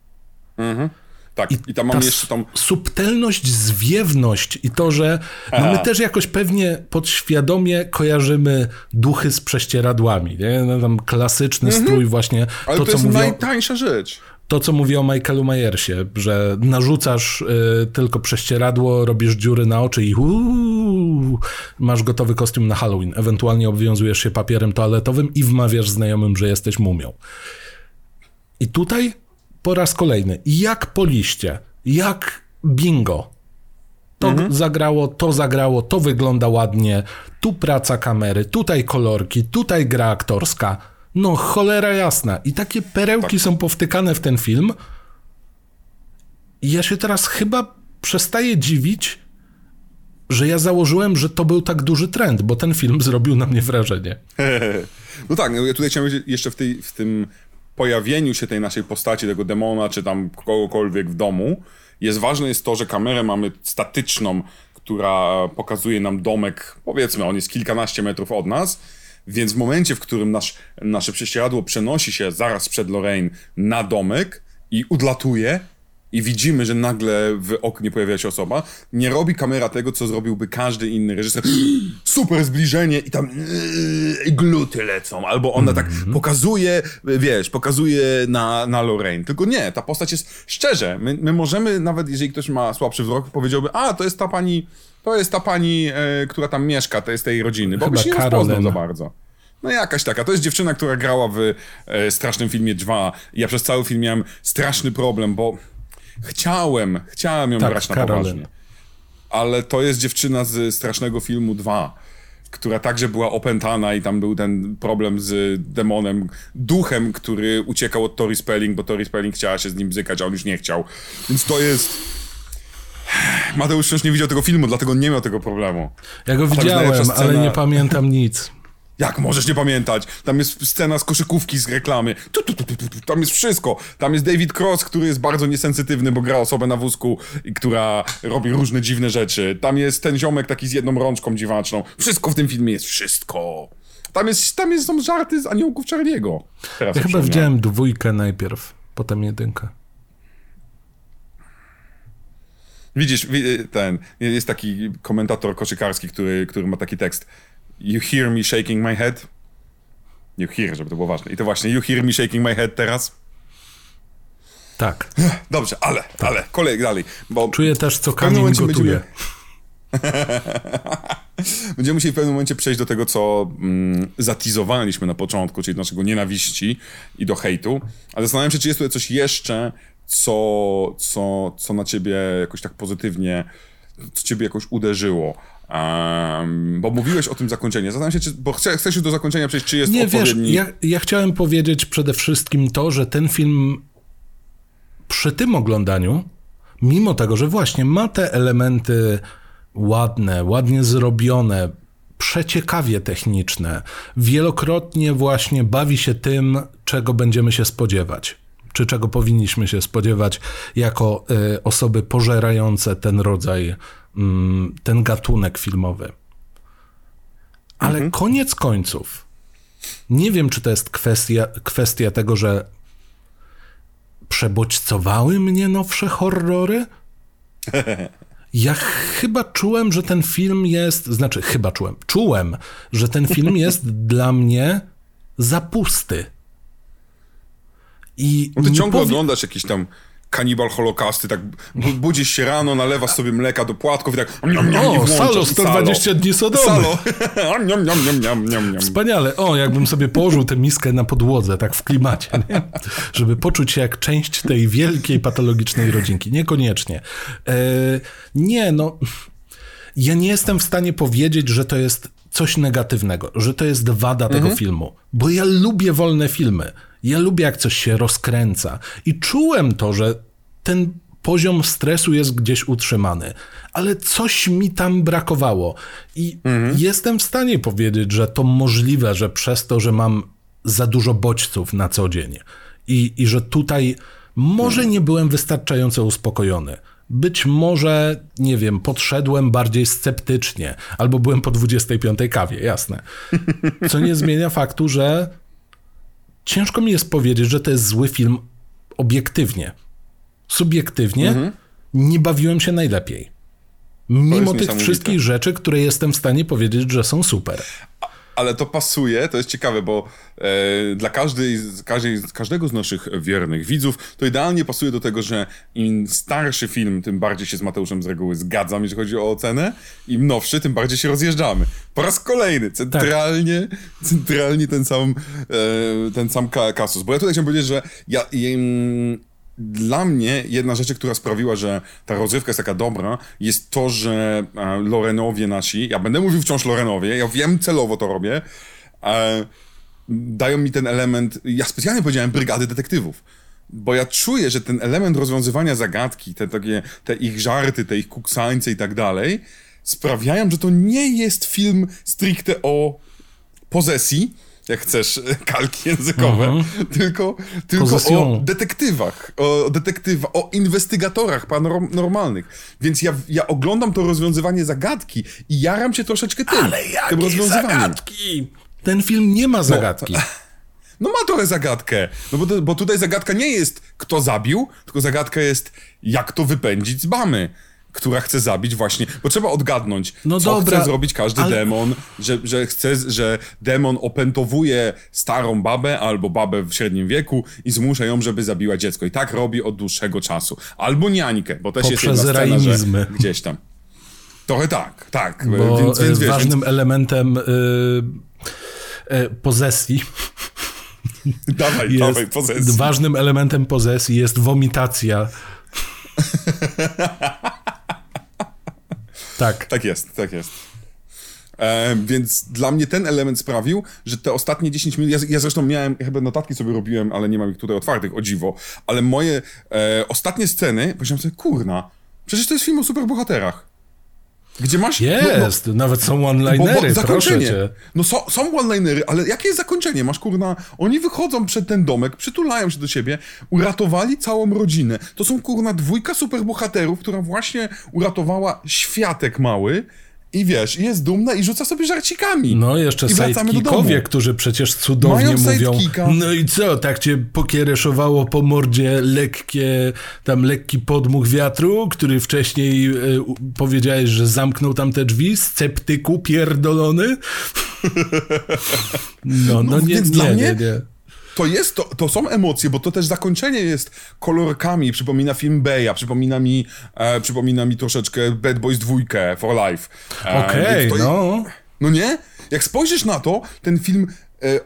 Mhm. Tak, i, i tam mamy jeszcze tą... subtelność, zwiewność i to, że no my też jakoś pewnie podświadomie kojarzymy duchy z prześcieradłami, nie? No, tam klasyczny mhm. strój właśnie. Ale to, to jest mówią... najtańsza rzecz to, co mówi o Michaelu Myersie, że narzucasz y, tylko prześcieradło, robisz dziury na oczy i uu, masz gotowy kostium na Halloween. Ewentualnie obwiązujesz się papierem toaletowym i wmawiasz znajomym, że jesteś mumią. I tutaj po raz kolejny, jak po liście, jak bingo. To mhm. zagrało, to zagrało, to wygląda ładnie, tu praca kamery, tutaj kolorki, tutaj gra aktorska no cholera jasna. I takie perełki tak. są powtykane w ten film. I ja się teraz chyba przestaję dziwić, że ja założyłem, że to był tak duży trend, bo ten film zrobił na mnie wrażenie. No tak, no ja tutaj chciałem jeszcze w, tej, w tym pojawieniu się tej naszej postaci, tego demona, czy tam kogokolwiek w domu, jest ważne jest to, że kamerę mamy statyczną, która pokazuje nam domek, powiedzmy, on jest kilkanaście metrów od nas, więc w momencie, w którym nasz, nasze prześcieradło przenosi się zaraz przed Lorraine na domek i udlatuje, i widzimy, że nagle w oknie pojawia się osoba, nie robi kamera tego, co zrobiłby każdy inny reżyser. Super zbliżenie i tam yy, gluty lecą. Albo ona tak mhm. pokazuje, wiesz, pokazuje na, na Lorraine. Tylko nie, ta postać jest szczerze. My, my możemy, nawet jeżeli ktoś ma słabszy wzrok, powiedziałby, a, to jest ta pani to jest ta pani, e, która tam mieszka, to jest tej rodziny, bo byś nie rozpoznał za bardzo. No jakaś taka. To jest dziewczyna, która grała w e, strasznym filmie 2. Ja przez cały film miałem straszny problem, bo chciałem, chciałem ją tak, brać na Karolyn. poważnie. Ale to jest dziewczyna z strasznego filmu 2 która także była opętana i tam był ten problem z demonem, duchem, który uciekał od Tori Spelling, bo Tori Spelling chciała się z nim bzykać, a on już nie chciał. Więc to jest Mateusz wciąż nie widział tego filmu, dlatego nie miał tego problemu. Ja go widziałem, scena... ale nie pamiętam nic. Jak możesz nie pamiętać? Tam jest scena z koszykówki z reklamy. Tu, tu, tu, tam jest wszystko. Tam jest David Cross, który jest bardzo niesensytywny, bo gra osobę na wózku, która robi różne dziwne rzeczy. Tam jest ten ziomek taki z jedną rączką dziwaczną. Wszystko w tym filmie jest wszystko. Tam jest, tam jest są żarty z aniołków Charlie'ego. ja chyba widziałem dwójkę najpierw, potem jedynkę. Widzisz, ten, jest taki komentator koszykarski, który, który ma taki tekst. You hear me shaking my head? You hear, żeby to było ważne. I to właśnie, you hear me shaking my head teraz? Tak. Dobrze, ale, tak. ale, kolej dalej. Bo Czuję też, co Kamil gotuje. Będziemy... będziemy musieli w pewnym momencie przejść do tego, co mm, zatizowaliśmy na początku, czyli do naszego nienawiści i do hejtu. Ale zastanawiam się, czy jest tutaj coś jeszcze, co, co, co na ciebie jakoś tak pozytywnie co ciebie jakoś uderzyło? Um, bo mówiłeś o tym zakończeniu. Zastanawiam się, czy, bo chcę, chcesz już do zakończenia przejść, czy jest Nie, odpowiedni... wiesz, ja, ja chciałem powiedzieć przede wszystkim to, że ten film przy tym oglądaniu, mimo tego, że właśnie ma te elementy ładne, ładnie zrobione, przeciekawie techniczne, wielokrotnie właśnie bawi się tym, czego będziemy się spodziewać. Czy czego powinniśmy się spodziewać jako y, osoby pożerające ten rodzaj, ten gatunek filmowy. Ale Mhm. koniec końców, nie wiem, czy to jest kwestia, kwestia tego, że przebodźcowały mnie nowsze horrory. Ja chyba czułem, że ten film jest, znaczy chyba czułem, czułem, że ten film jest dla mnie zapusty. I No ty ciągle powie- oglądasz jakieś tam kanibal holokausty, tak bu- budzisz się rano, nalewasz sobie mleka do płatków i tak niam, niam, i O, włączasz Salo, i 120 dni Sodomy. Salo. niam, niam, niam, niam, niam, niam. Wspaniale. O, jakbym sobie położył tę miskę na podłodze, tak w klimacie, nie? żeby poczuć się jak część tej wielkiej patologicznej rodzinki. Niekoniecznie. E, nie, no. Ja nie jestem w stanie powiedzieć, że to jest coś negatywnego, że to jest wada tego filmu, bo ja lubię wolne filmy. Ja lubię, jak coś się rozkręca. I czułem to, że ten poziom stresu jest gdzieś utrzymany, ale coś mi tam brakowało. I jestem w stanie powiedzieć, że to możliwe, że przez to, że mam za dużo bodźców na co dzień i, i że tutaj może nie byłem wystarczająco uspokojony. Być może, nie wiem, podszedłem bardziej sceptycznie, albo byłem po 25 kawie, jasne. Co nie zmienia faktu, że ciężko mi jest powiedzieć, że to jest zły film obiektywnie. Subiektywnie nie bawiłem się najlepiej. Mimo tych wszystkich rzeczy, które jestem w stanie powiedzieć, że są super. Ale to pasuje, to jest ciekawe, bo e, dla każdej, każdej, każdego z naszych wiernych widzów to idealnie pasuje do tego, że im starszy film, tym bardziej się z Mateuszem z reguły zgadzam, jeżeli chodzi o ocenę, im nowszy, tym bardziej się rozjeżdżamy. Po raz kolejny, centralnie, centralnie ten sam, e, ten sam ka- kasus. Bo ja tutaj chciałem powiedzieć, że ja... Jem, dla mnie jedna rzecz, która sprawiła, że ta rozrywka jest taka dobra, jest to, że e, Lorenowie nasi, ja będę mówił wciąż Lorenowie, ja wiem, celowo to robię, e, dają mi ten element, ja specjalnie powiedziałem brygady detektywów, bo ja czuję, że ten element rozwiązywania zagadki, te takie, te ich żarty, te ich kuksańce i tak dalej, sprawiają, że to nie jest film stricte o posesji, jak chcesz, kalki językowe, tylko, tylko o detektywach, o detektywa, o inwestygatorach paranormalnych. Więc ja, ja oglądam to rozwiązywanie zagadki i jaram się troszeczkę tym, Ale tym jakie rozwiązywaniem. zagadki! Ten film nie ma zagadki. No ma trochę zagadkę, no bo, bo tutaj zagadka nie jest kto zabił, tylko zagadka jest jak to wypędzić z bamy. Która chce zabić właśnie, bo trzeba odgadnąć, No co dobra, chce zrobić każdy ale- demon, że, że chce, że demon opętowuje starą babę albo babę w średnim wieku i zmusza ją, żeby zabiła dziecko. I tak robi od dłuższego czasu. Albo niańkę, bo też jest Poprzez jedna scena, że gdzieś tam. Trochę tak, tak. Bo więc, więc e, wiesz, ważnym elementem y, y, posesji więc, dawaj, jest, dawaj, posesji. ważnym elementem posesji jest womitacja. tak. Tak jest, tak jest. E, więc dla mnie ten element sprawił, że te ostatnie 10 minut, ja, ja zresztą miałem, chyba notatki sobie robiłem, ale nie mam ich tutaj otwartych, o dziwo, ale moje e, ostatnie sceny, powiedziałem sobie, kurna, przecież to jest film o superbohaterach. Gdzie masz... Jest, nawet są no, bo, one-linery, bo proszę zakończenie. cię. No są, są one-linery, ale jakie jest zakończenie? Masz kurna, oni wychodzą przed ten domek, przytulają się do siebie, uratowali całą rodzinę. To są kurna dwójka superbohaterów, która właśnie uratowała światek mały i wiesz, jest dumna i rzuca sobie żarcikami. No, jeszcze I domu. którzy przecież cudownie Mają mówią. sidekicka. No i co, tak cię pokiereszowało po mordzie lekkie, tam lekki podmuch wiatru, który wcześniej e, powiedziałeś, że zamknął tam te drzwi, sceptyku pierdolony? No, no, No, nie, nie, dla nie, nie. To jest, to, to są emocje, bo to też zakończenie jest kolorkami, przypomina film Beya, przypomina mi, e, przypomina mi troszeczkę Bad Boys 2 for Life. E, Okej, to- no. No nie? Jak spojrzysz na to, ten film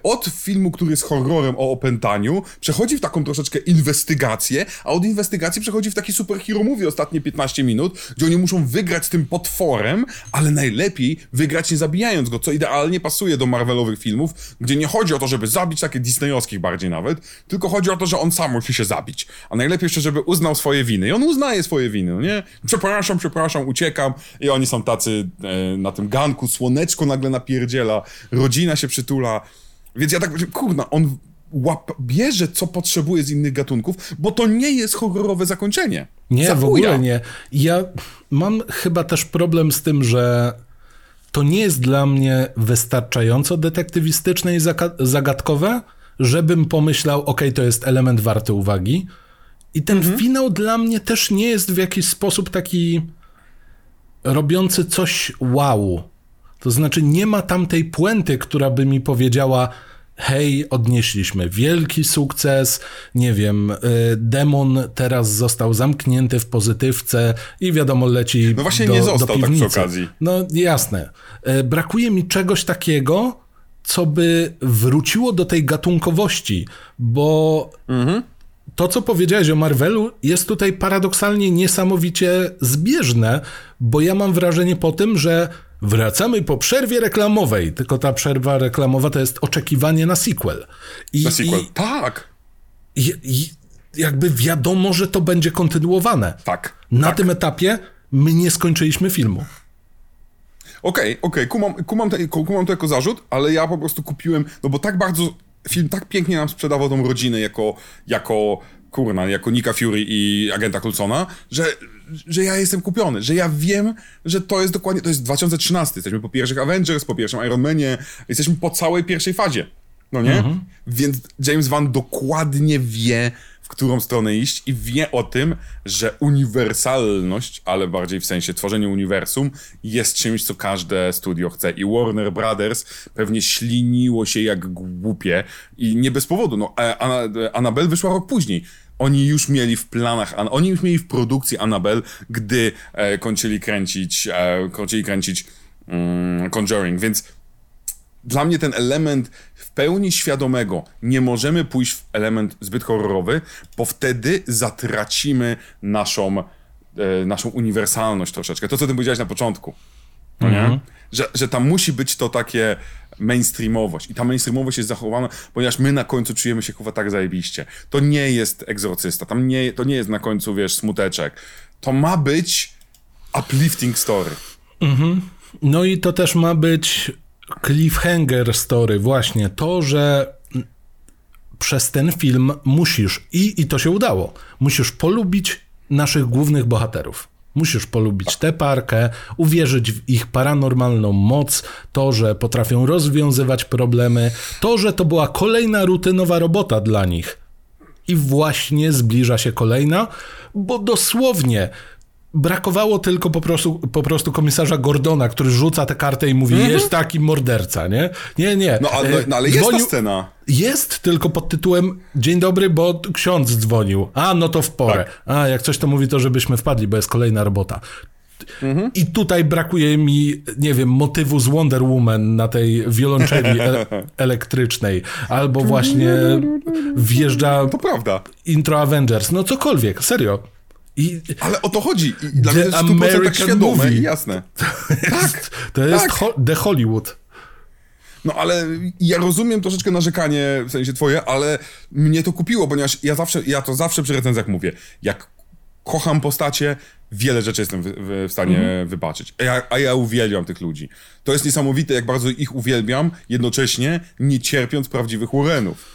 od filmu, który jest horrorem o opętaniu, przechodzi w taką troszeczkę inwestygację, a od inwestygacji przechodzi w taki superhero movie ostatnie 15 minut, gdzie oni muszą wygrać z tym potworem, ale najlepiej wygrać nie zabijając go, co idealnie pasuje do Marvelowych filmów, gdzie nie chodzi o to, żeby zabić takie disneyowskich bardziej nawet, tylko chodzi o to, że on sam musi się zabić. A najlepiej jeszcze, żeby uznał swoje winy. I on uznaje swoje winy, no nie? Przepraszam, przepraszam, uciekam. I oni są tacy e, na tym ganku, słoneczko nagle napierdziela, rodzina się przytula. Więc ja tak, kurna, on łap, bierze, co potrzebuje z innych gatunków, bo to nie jest horrorowe zakończenie. Nie, Zachuja. w ogóle nie. Ja mam chyba też problem z tym, że to nie jest dla mnie wystarczająco detektywistyczne i zagadkowe, żebym pomyślał, ok, to jest element warty uwagi. I ten mhm. finał dla mnie też nie jest w jakiś sposób taki robiący coś wow. To znaczy nie ma tam tej puenty, która by mi powiedziała hej, odnieśliśmy wielki sukces, nie wiem, y, demon teraz został zamknięty w pozytywce i wiadomo, leci No właśnie do, nie został tak przy okazji. No jasne. Y, brakuje mi czegoś takiego, co by wróciło do tej gatunkowości, bo mhm. to, co powiedziałeś o Marvelu, jest tutaj paradoksalnie niesamowicie zbieżne, bo ja mam wrażenie po tym, że wracamy po przerwie reklamowej, tylko ta przerwa reklamowa to jest oczekiwanie na sequel. I, na sequel, i, tak. I, I, jakby wiadomo, że to będzie kontynuowane. Tak. Na tak. tym etapie my nie skończyliśmy filmu. Okej, okay, okej, okay. kumam, kumam, te, kumam to jako zarzut, ale ja po prostu kupiłem, no bo tak bardzo, film tak pięknie nam sprzedawał tą rodzinę jako, jako kurna, jako Nika Fury i agenta Coulsona, że, że ja jestem kupiony, że ja wiem, że to jest dokładnie, to jest 2013, jesteśmy po pierwszych Avengers, po pierwszym Iron Manie, jesteśmy po całej pierwszej fazie, no nie? Mhm. Więc James Van dokładnie wie, w którą stronę iść i wie o tym, że uniwersalność, ale bardziej w sensie tworzenie uniwersum, jest czymś, co każde studio chce. I Warner Brothers pewnie śliniło się jak głupie i nie bez powodu. No, e, Annabelle wyszła rok później. Oni już mieli w planach, oni już mieli w produkcji Annabelle, gdy e, kończyli kręcić, e, kończyli kręcić mm, Conjuring, więc dla mnie ten element w pełni świadomego nie możemy pójść w element zbyt horrorowy, bo wtedy zatracimy naszą, e, naszą uniwersalność troszeczkę. To, co ty powiedziałeś na początku. No? Mhm. Że, że tam musi być to takie mainstreamowość. I ta mainstreamowość jest zachowana, ponieważ my na końcu czujemy się chyba tak zajebiście. To nie jest egzorcysta, tam nie, to nie jest na końcu, wiesz, smuteczek. To ma być uplifting story. Mhm. No i to też ma być cliffhanger story, właśnie to, że przez ten film musisz, i, i to się udało, musisz polubić naszych głównych bohaterów. Musisz polubić tę parkę, uwierzyć w ich paranormalną moc, to, że potrafią rozwiązywać problemy, to, że to była kolejna rutynowa robota dla nich. I właśnie zbliża się kolejna, bo dosłownie brakowało tylko po prostu, po prostu komisarza Gordona, który rzuca tę kartę i mówi, mm -hmm. jest taki morderca, nie? Nie, nie. No, ale, no, ale jest ta scena. Jest, tylko pod tytułem Dzień dobry, bo ksiądz dzwonił. A, no to w porę. Tak. A, jak coś to mówi, to żebyśmy wpadli, bo jest kolejna robota. Mhm. I tutaj brakuje mi, nie wiem, motywu z Wonder Woman na tej wiolonczeli e elektrycznej. Albo właśnie wjeżdża. To prawda. Intro Avengers. No cokolwiek, serio. I Ale o to chodzi. I dla mnie to jest 100% tak świadome movie. i jasne. To jest, tak, to jest tak. Ho The Hollywood. No ale ja rozumiem troszeczkę narzekanie, w sensie twoje, ale mnie to kupiło, ponieważ ja zawsze, ja to zawsze przy recenzjach mówię, jak kocham postacie, wiele rzeczy jestem w, w stanie mhm. wybaczyć. A ja, a ja uwielbiam tych ludzi. To jest niesamowite, jak bardzo ich uwielbiam, jednocześnie nie cierpiąc prawdziwych Warrenów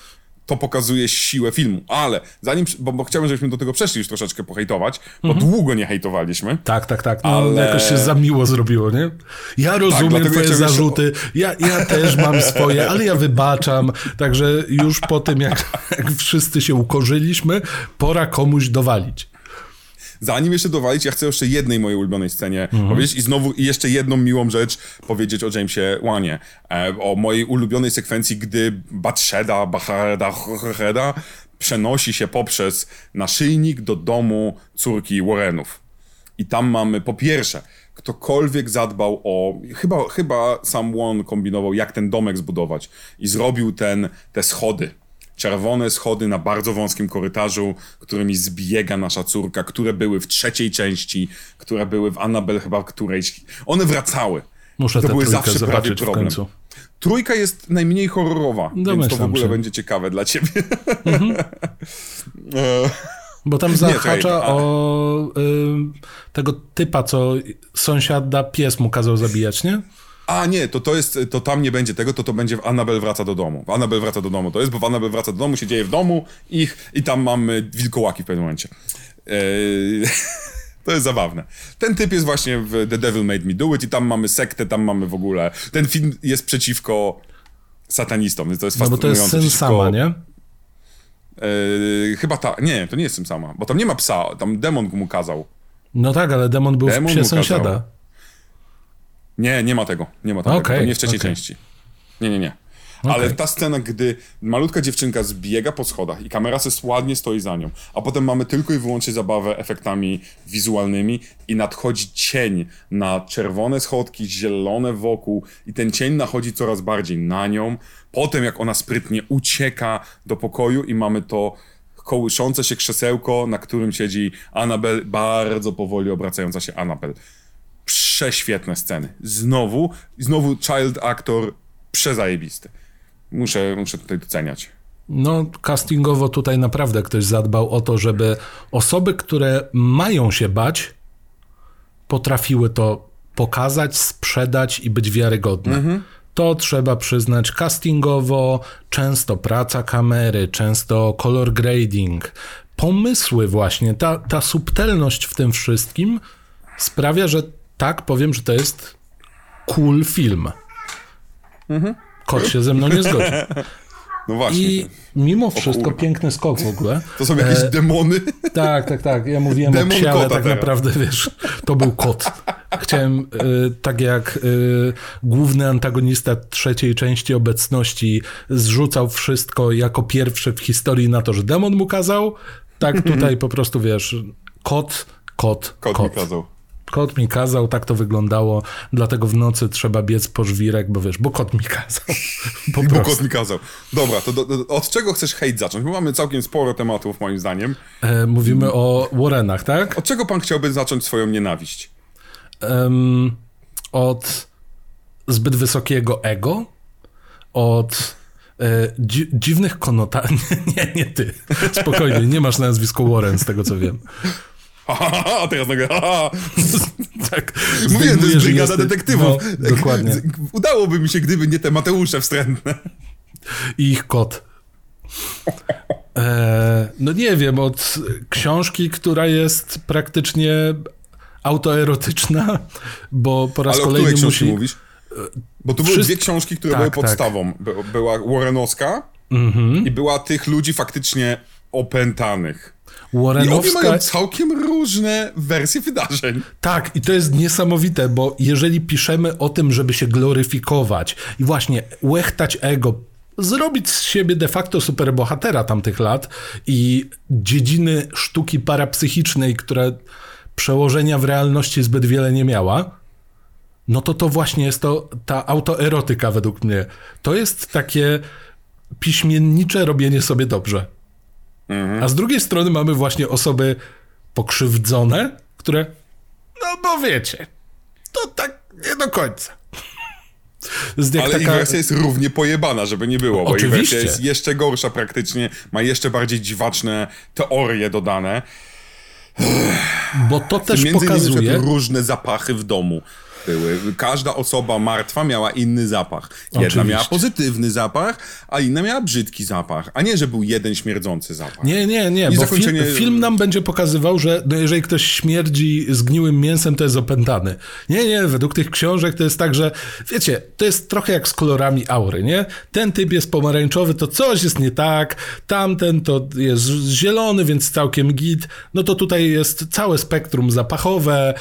to pokazuje siłę filmu. Ale zanim, bo, bo chciałbym, żebyśmy do tego przeszli już troszeczkę pohejtować, bo mhm. długo nie hejtowaliśmy. Tak, tak, tak. No, ale... Jakoś się za miło zrobiło, nie? Ja tak, rozumiem tak, twoje zarzuty, ja, ja też mam swoje, ale ja wybaczam. Także już po tym, jak, jak wszyscy się ukorzyliśmy, pora komuś dowalić. Zanim jeszcze dowalić, ja chcę jeszcze jednej mojej ulubionej scenie mhm. powiedzieć i znowu i jeszcze jedną miłą rzecz powiedzieć o Jamesie Wanie. E, o mojej ulubionej sekwencji, gdy Batsheda, Bahareda, Horeda przenosi się poprzez naszyjnik do domu córki Warrenów. I tam mamy po pierwsze, ktokolwiek zadbał o. Chyba, chyba sam Won kombinował, jak ten domek zbudować. I zrobił ten, te schody. Czerwone schody na bardzo wąskim korytarzu, którymi zbiega nasza córka, które były w trzeciej części, które były w Annabelle chyba którejś. One wracały. Muszę to były zawsze prawie w problem. końcu. Trójka jest najmniej horrorowa, więc to w Domyślam ogóle się. będzie ciekawe dla ciebie. Bo tam zahacza a- o y, tego typa, co sąsiada pies mu kazał zabijać, nie? A nie, to, to jest, to tam nie będzie tego, to to będzie w Annabelle wraca do domu. W Annabelle wraca do domu to jest, bo w Annabelle wraca do domu się dzieje w domu ich i tam mamy wilkołaki w pewnym momencie. Eee, to jest zabawne. Ten typ jest właśnie w The Devil Made Me Do It i tam mamy sektę, tam mamy w ogóle... Ten film jest przeciwko satanistom, więc to jest No bo to jest fascynujące. syn sama, nie? Eee, chyba ta, nie, to nie jest syn sama, bo tam nie ma psa, tam demon mu kazał. No tak, ale demon był Demon w psie mu kazał. Nie, nie ma tego. Nie ma tego. Okej, to nie w trzeciej okej. części. Nie, nie, nie. Ale ta scena, gdy malutka dziewczynka zbiega po schodach i kamera se ładnie stoi za nią, a potem mamy tylko i wyłącznie zabawę efektami wizualnymi i nadchodzi cień na czerwone schodki, zielone wokół i ten cień nachodzi coraz bardziej na nią. Potem jak ona sprytnie ucieka do pokoju i mamy to kołyszące się krzesełko, na którym siedzi Annabel, bardzo powoli obracająca się Annabel prześwietne sceny. Znowu, znowu child actor przezajebisty. Muszę, muszę tutaj doceniać. No, castingowo tutaj naprawdę ktoś zadbał o to, żeby osoby, które mają się bać, potrafiły to pokazać, sprzedać i być wiarygodne. To trzeba przyznać castingowo, często praca kamery, często color grading, pomysły właśnie, ta, ta subtelność w tym wszystkim sprawia, że tak powiem, że to jest cool film. Kot się ze mną nie zgodzi. No właśnie. I mimo wszystko piękny skok w ogóle. To są jakieś E, demony. tak, tak, tak. Ja mówiłem Demon o psie, ale tak teraz. naprawdę, wiesz, to był kot. Chciałem, y, tak jak y, główny antagonista trzeciej części obecności zrzucał wszystko jako pierwszy w historii na to, że demon mu kazał, tak tutaj po prostu, wiesz, kot, kot, Kot, kot. mi kazał. Kot mi kazał, tak to wyglądało, dlatego w nocy trzeba biec po żwirek, bo wiesz, bo kot mi kazał. Po Bo kot mi kazał. Dobra, to do, do, od czego chcesz hejt zacząć? Bo mamy całkiem sporo tematów, moim zdaniem. E, mówimy o Warrenach, tak? Od czego pan chciałby zacząć swoją nienawiść? Em, od zbyt wysokiego ego, od e, dzi dziwnych konotacji. Nie, nie ty. Spokojnie, nie masz nazwisko Warren, z tego co wiem. A teraz nagle, haha. Tak. Mówiłem, to jest brygada detektywów. No, dokładnie. Udałoby mi się, gdyby nie te Mateusze wstrętne. I ich kot. E, no nie wiem, od książki, która jest praktycznie autoerotyczna, bo po raz Ale o kolejny książce musi... mówisz? Bo tu były Wszyst- dwie książki, które Tak, były tak. podstawą. By, była Warrenowska Mhm. i była tych ludzi faktycznie opętanych. I obie Warrenowska mają całkiem różne wersje wydarzeń. Tak, i to jest niesamowite, bo jeżeli piszemy o tym, żeby się gloryfikować i właśnie łechtać ego, zrobić z siebie de facto superbohatera tamtych lat i dziedziny sztuki parapsychicznej, która przełożenia w realności zbyt wiele nie miała, no to to właśnie jest to, ta autoerotyka według mnie. To jest takie piśmiennicze robienie sobie dobrze. A z drugiej strony mamy właśnie osoby pokrzywdzone, które, no bo wiecie, to tak nie do końca. Ale ich taka, wersja jest równie pojebana, żeby nie było, bo ich Oczywiście. wersja jest jeszcze gorsza praktycznie, ma jeszcze bardziej dziwaczne teorie dodane. bo to też Między pokazuje, przykład różne zapachy w domu były. Każda osoba martwa miała inny zapach. Jedna Oczywiście. miała pozytywny zapach, a inna miała brzydki zapach. A nie, że był jeden śmierdzący zapach. Nie, nie, nie, I bo zakończenie- film, film nam będzie pokazywał, że no jeżeli ktoś śmierdzi zgniłym mięsem, to jest opętany. Nie, nie, według tych książek to jest tak, że wiecie, to jest trochę jak z kolorami aury, nie? Ten typ jest pomarańczowy, to coś jest nie tak, tamten to jest zielony, więc całkiem git. No to tutaj jest całe spektrum zapachowe,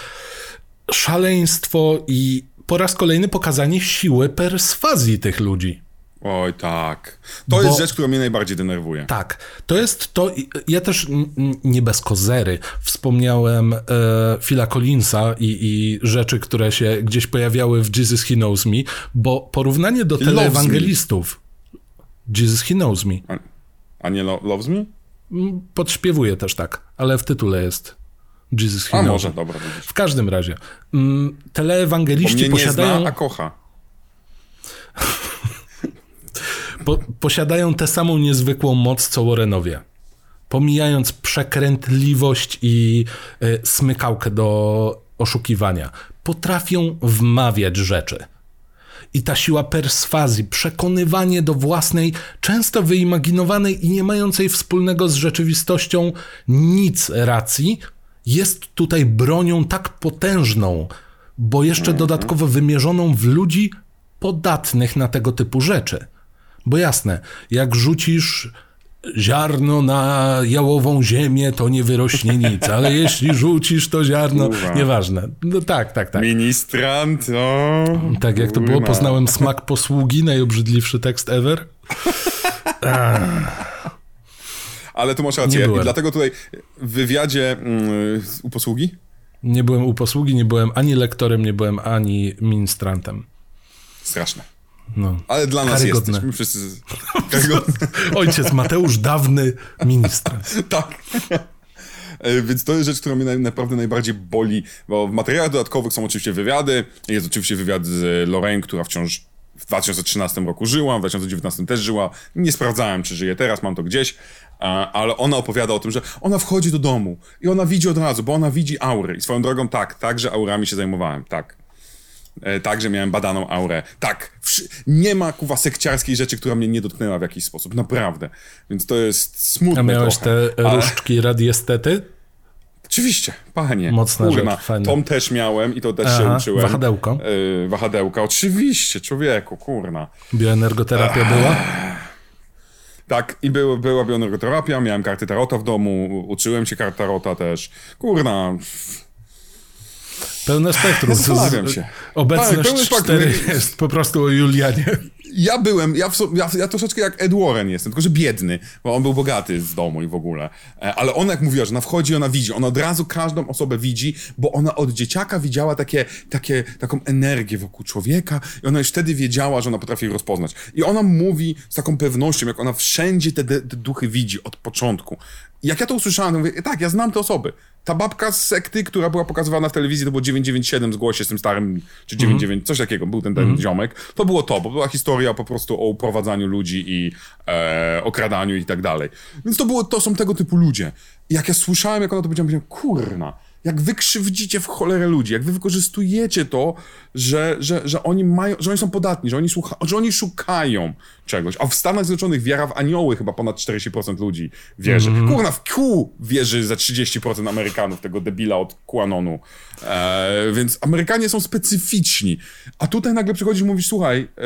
szaleństwo i po raz kolejny pokazanie siły perswazji tych ludzi. Oj, tak. To Bo- jest rzecz, która mnie najbardziej denerwuje. Tak, to jest to. Ja też nie bez kozery wspomniałem e, Phila Collinsa i, i rzeczy, które się gdzieś pojawiały w Jesus He Knows Me, bo porównanie do Loves teleewangelistów. Jesus He Knows Me. A, a nie lo Loves Me? Mm, Podśpiewuję też tak, ale w tytule jest Jesus He A Knows może, Me. dobra, widzisz. W każdym razie. Mm, Teleewangeliści mnie nie posiadają. zna, a kocha. po, posiadają tę samą niezwykłą moc co Warrenowie. Pomijając przekrętliwość i y, smykałkę do oszukiwania, potrafią wmawiać rzeczy. I ta siła perswazji, przekonywanie do własnej, często wyimaginowanej i nie mającej wspólnego z rzeczywistością nic racji, jest tutaj bronią tak potężną, bo jeszcze dodatkowo wymierzoną w ludzi podatnych na tego typu rzeczy. Bo jasne, jak rzucisz ziarno na jałową ziemię, to nie wyrośnie nic, ale jeśli rzucisz to ziarno, nieważne. No tak, tak, tak. Ministrant, no. Tak jak to było, poznałem smak posługi, najobrzydliwszy tekst ever. Ale tu masz rację. I dlatego tutaj w wywiadzie mm, u posługi Nie byłem u posługi, nie byłem ani lektorem, nie byłem ani ministrantem. straszne. No. Ale dla nas Karygodne. jesteśmy wszyscy karygodne. Ojciec Mateusz, dawny ministrant. tak. E, Więc to jest rzecz, która mnie naprawdę najbardziej boli, bo w materiałach dodatkowych są oczywiście wywiady. Jest oczywiście wywiad z Lorraine, która wciąż w 2013 roku żyła, w 2019 też żyła. Nie sprawdzałem, czy żyje teraz, mam to gdzieś, ale ona opowiada o tym, że ona wchodzi do domu i ona widzi od razu, bo ona widzi aury. I swoją drogą tak, także aurami się zajmowałem, tak. E, Także miałem badaną aurę. Tak, nie ma kuwa sekciarskiej rzeczy, która mnie nie dotknęła w jakiś sposób, naprawdę. Więc to jest smutne A miałeś trochę. te Ale- różdżki radiestety? Oczywiście, panie. Mocna Kurna, rzecz, fajne. Tom też miałem i to też się Aha, uczyłem. wahadełko? Yy, wahadełka, oczywiście, człowieku, kurna. Bioenergoterapia była? Tak, i był, była bioenergoterapia, miałem karty tarota w domu, uczyłem się kart tarota też. Kurna, Pełne spektrum. Zastanawiam się. Obecność Tak, pełne spektrum. 4 jest po prostu o Julianie. Ja byłem, ja, ja, ja troszeczkę jak Ed Warren jestem, tylko że biedny, bo on był bogaty z domu i w ogóle. E, Ale ona jak mówiła, że ona wchodzi, ona widzi, ona od razu każdą osobę widzi, bo ona od dzieciaka widziała takie, takie, taką energię wokół człowieka i ona już wtedy wiedziała, że ona potrafi je rozpoznać. I ona mówi z taką pewnością, jak ona wszędzie te, te duchy widzi od początku. Jak ja to usłyszałem, to mówię, tak, ja znam te osoby. Ta babka z sekty, która była pokazywana w telewizji, to było 997 zgłosie z tym starym, czy 99, coś takiego, był ten, ten ziomek. To było to, bo była historia po prostu o uprowadzaniu ludzi i e, okradaniu i tak dalej. Więc to było, to są tego typu ludzie. I jak ja słyszałem, jak ona to powiedziała, powiedziałem, kurna, jak wy krzywdzicie w cholerę ludzi, jak wy wykorzystujecie to, że, że, że oni mają, że oni są podatni, że oni, słucha, że oni szukają czegoś. A w Stanach Zjednoczonych wiara w anioły chyba ponad 40% ludzi wierzy. Kurna, w Q wierzy za 30% Amerykanów, tego debila od QAnonu. E, więc Amerykanie są specyficzni. A tutaj nagle przychodzisz i mówisz, słuchaj, e,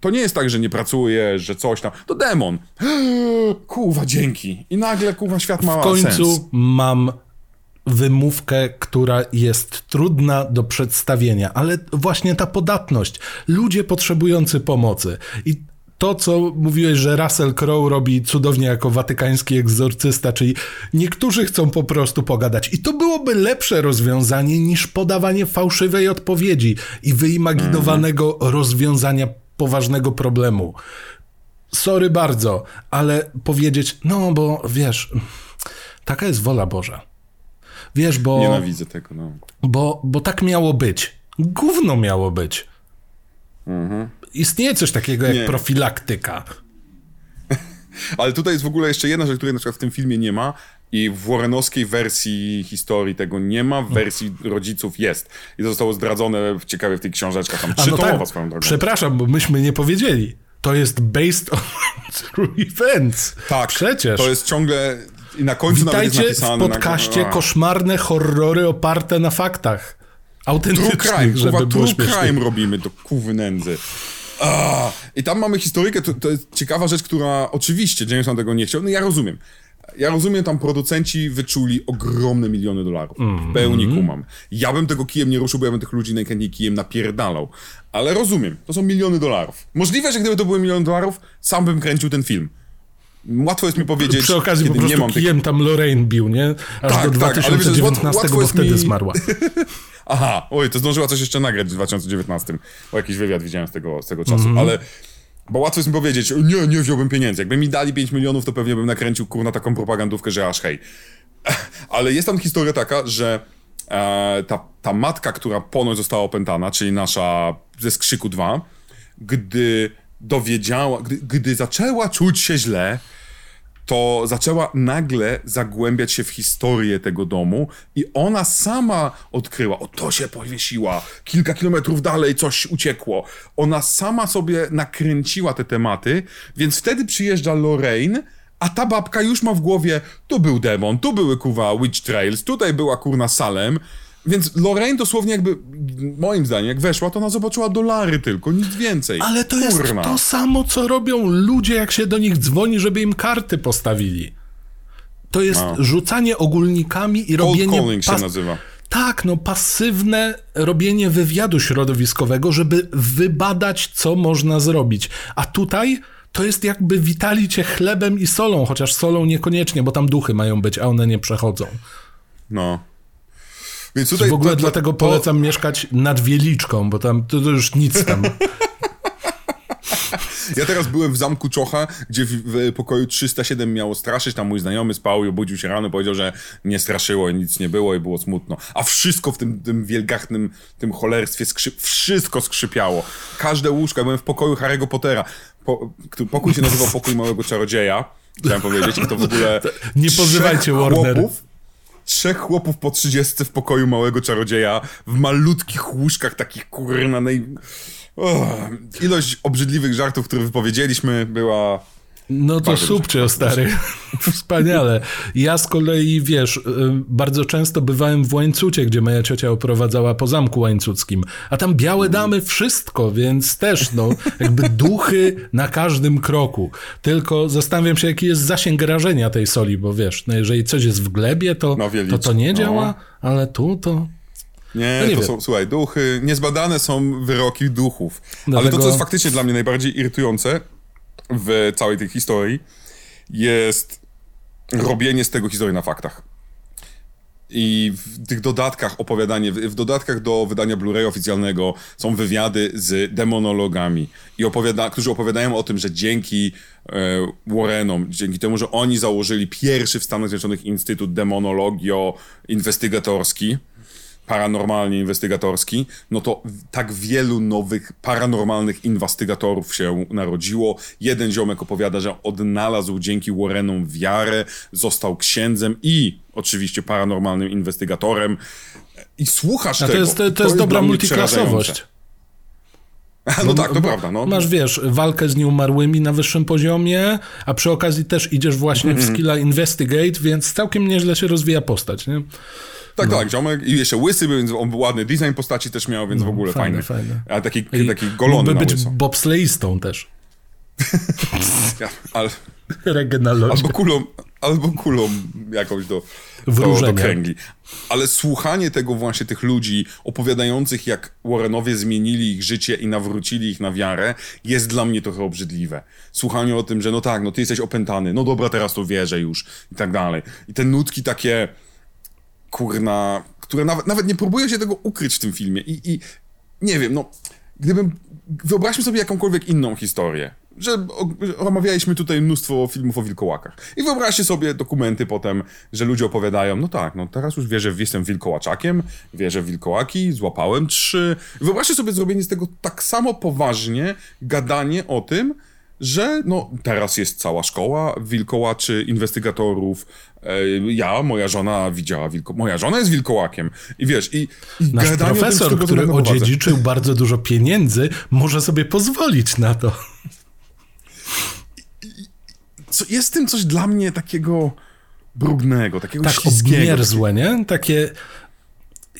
to nie jest tak, że nie pracuje, że coś tam. To demon. Kurwa, dzięki. I nagle, kurwa, świat ma W końcu sens. mam wymówkę, która jest trudna do przedstawienia, ale właśnie ta podatność. Ludzie potrzebujący pomocy. I to, co mówiłeś, że Russell Crowe robi cudownie jako watykański egzorcysta, czyli niektórzy chcą po prostu pogadać. I to byłoby lepsze rozwiązanie niż podawanie fałszywej odpowiedzi i wyimaginowanego rozwiązania poważnego problemu. Sorry bardzo, ale powiedzieć, no bo wiesz, taka jest wola Boża. Wiesz, bo, Nienawidzę tego, no. bo, bo tak miało być. Gówno miało być. Istnieje coś takiego jak Nie. profilaktyka. Ale tutaj jest w ogóle jeszcze jedna rzecz, której na przykład w tym filmie nie ma i w Warrenowskiej wersji historii tego nie ma, w wersji rodziców jest. I to zostało zdradzone w ciekawie w tej książeczce, tam A no trzytomowa tak, swoją drogą. przepraszam, bo myśmy nie powiedzieli. To jest based on true events. tak, Przecież. to jest ciągle... I na końcu nawet Witajcie jest w napisane... podcaście na... koszmarne horrory oparte na faktach. True Autentycznych, crime, żeby kurwa, true crime robimy, to kuwy nędzy. A, I tam mamy historykę, to, to jest ciekawa rzecz, która oczywiście Jameson tego nie chciał, no ja rozumiem. Ja rozumiem, tam producenci wyczuli ogromne miliony dolarów. W pełni kumam. Ja bym tego kijem nie ruszył, bo ja bym tych ludzi najchętniej kijem napierdalał. Ale rozumiem, to są miliony dolarów. Możliwe, że gdyby to były miliony dolarów, sam bym kręcił ten film. Łatwo jest mi powiedzieć, Przy okazji po prostu nie mam tych... kijem tam Lorraine bił, nie? Aż Tak, do tak, ale wiesz, 2019, bo wtedy mi- zmarła. Aha, oj, to zdążyła coś jeszcze nagrać w 2019, bo jakiś wywiad widziałem z tego, z tego czasu, Mhm. ale... Bo łatwo jest mi powiedzieć, nie, nie wziąłbym pieniędzy. Jakby mi dali 5 milionów, to pewnie bym nakręcił kurna taką propagandówkę, że aż hej. Ale jest tam historia taka, że e, ta, ta matka, która ponoć została opętana, czyli nasza ze Skrzyku 2, gdy dowiedziała, gdy, gdy zaczęła czuć się źle, to zaczęła nagle zagłębiać się w historię tego domu i ona sama odkryła, o to się powiesiła, kilka kilometrów dalej coś uciekło. Ona sama sobie nakręciła te tematy, więc wtedy przyjeżdża Lorraine, a ta babka już ma w głowie, tu był demon, tu były kurwa Witch Trails, tutaj była kurna Salem, więc Lorraine dosłownie jakby, moim zdaniem, jak weszła, to ona zobaczyła dolary tylko, nic więcej. Ale to jest Kurna. to samo, co robią ludzie, jak się do nich dzwoni, żeby im karty postawili. To jest No. rzucanie ogólnikami i Cold robienie... calling się nazywa. Tak, no pasywne robienie wywiadu środowiskowego, żeby wybadać, co można zrobić. A tutaj to jest jakby witali cię chlebem i solą, chociaż solą niekoniecznie, bo tam duchy mają być, a one nie przechodzą. No. Więc tutaj w ogóle to- dlatego to- polecam mieszkać nad Wieliczką, bo tam to, to już nic tam. Ja teraz byłem w zamku Czocha, gdzie w, w pokoju 307 miało straszyć, tam mój znajomy spał i obudził się rano, powiedział, że nie straszyło i nic nie było i było smutno. A wszystko w tym, tym wielgachnym, tym cholerstwie, skrzy... wszystko skrzypiało. Każde łóżko, ja byłem w pokoju Harry'ego Pottera. Po, pokój się nazywał Pokój Małego Czarodzieja, chciałem powiedzieć, i to w ogóle... Nie pozywajcie Warner. Trzech chłopów po 30 w pokoju Małego Czarodzieja, w malutkich łóżkach, takich kurna naj... Ilość obrzydliwych żartów, które wypowiedzieliśmy, była. No to subcio, stary. Wspaniale. Ja z kolei, wiesz, y, bardzo często bywałem w Łańcucie, gdzie moja ciocia oprowadzała po zamku łańcuckim. A tam białe damy wszystko, więc też, no, jakby duchy na każdym kroku. Tylko zastanawiam się, jaki jest zasięg rażenia tej soli, bo wiesz, no jeżeli coś jest w glebie, to Na to, to nie no. działa, ale tu to... Nie, No nie to wiem. są, słuchaj, duchy, niezbadane są wyroki duchów. Ale Dlatego- to, co jest faktycznie dla mnie najbardziej irytujące w całej tej historii, jest robienie z tego historii na faktach. I w tych dodatkach opowiadanie, w, dodatkach do wydania Blu-ray oficjalnego są wywiady z demonologami, i opowiada, którzy opowiadają o tym, że dzięki e, Warrenom, dzięki temu, że oni założyli pierwszy w Stanach Zjednoczonych Instytut Demonologio-Inwestygatorski, paranormalnie inwestygatorski, no to tak wielu nowych paranormalnych inwestygatorów się narodziło. Jeden ziomek opowiada, że odnalazł dzięki Warrenom wiarę, został księdzem i oczywiście paranormalnym inwestygatorem. I słuchasz A to tego. jest, to, to jest dobra dla mnie multiklasowość. Przerażające. No tak, to prawda. No. Masz, wiesz, walkę z nieumarłymi na wyższym poziomie, a przy okazji też idziesz właśnie Mhm. w skilla investigate, więc całkiem nieźle się rozwija postać, nie? Tak, tak, ziomek. I jeszcze łysy, był, więc on ładny design postaci też miał, więc w ogóle fajny. fajne. A taki, taki golony Mógłby być bobsleistą też. Ja, ale, Regę na lodzie. albo kulą, albo kulą jakąś do, do, do kręgli. Ale słuchanie tego właśnie tych ludzi opowiadających, jak Warrenowie zmienili ich życie i nawrócili ich na wiarę, jest dla mnie trochę obrzydliwe. Słuchanie o tym, że no tak, no ty jesteś opętany, no dobra, teraz to wierzę już i tak dalej. I te nutki takie kurna, które nawet, nawet nie próbują się tego ukryć w tym filmie. I, I nie wiem, no, gdybym. Wyobraźmy sobie jakąkolwiek inną historię. Że omawialiśmy tutaj mnóstwo filmów o wilkołakach. I wyobraźcie sobie dokumenty potem, że ludzie opowiadają, no tak, no teraz już wierzę, jestem wilkołaczakiem, wierzę w wilkołaki, złapałem trzy. Wyobraźcie sobie zrobienie z tego tak samo poważnie, gadanie o tym, że no teraz jest cała szkoła wilkołaczy, inwestygatorów. E, ja, moja żona widziała wilko... Moja żona jest wilkołakiem. I wiesz, i, i Nasz tym, profesor, czego który odziedziczył bardzo dużo pieniędzy, może sobie pozwolić na to. Co, jest w tym coś dla mnie takiego brudnego, takiego Tak obmierzłe, nie? Takie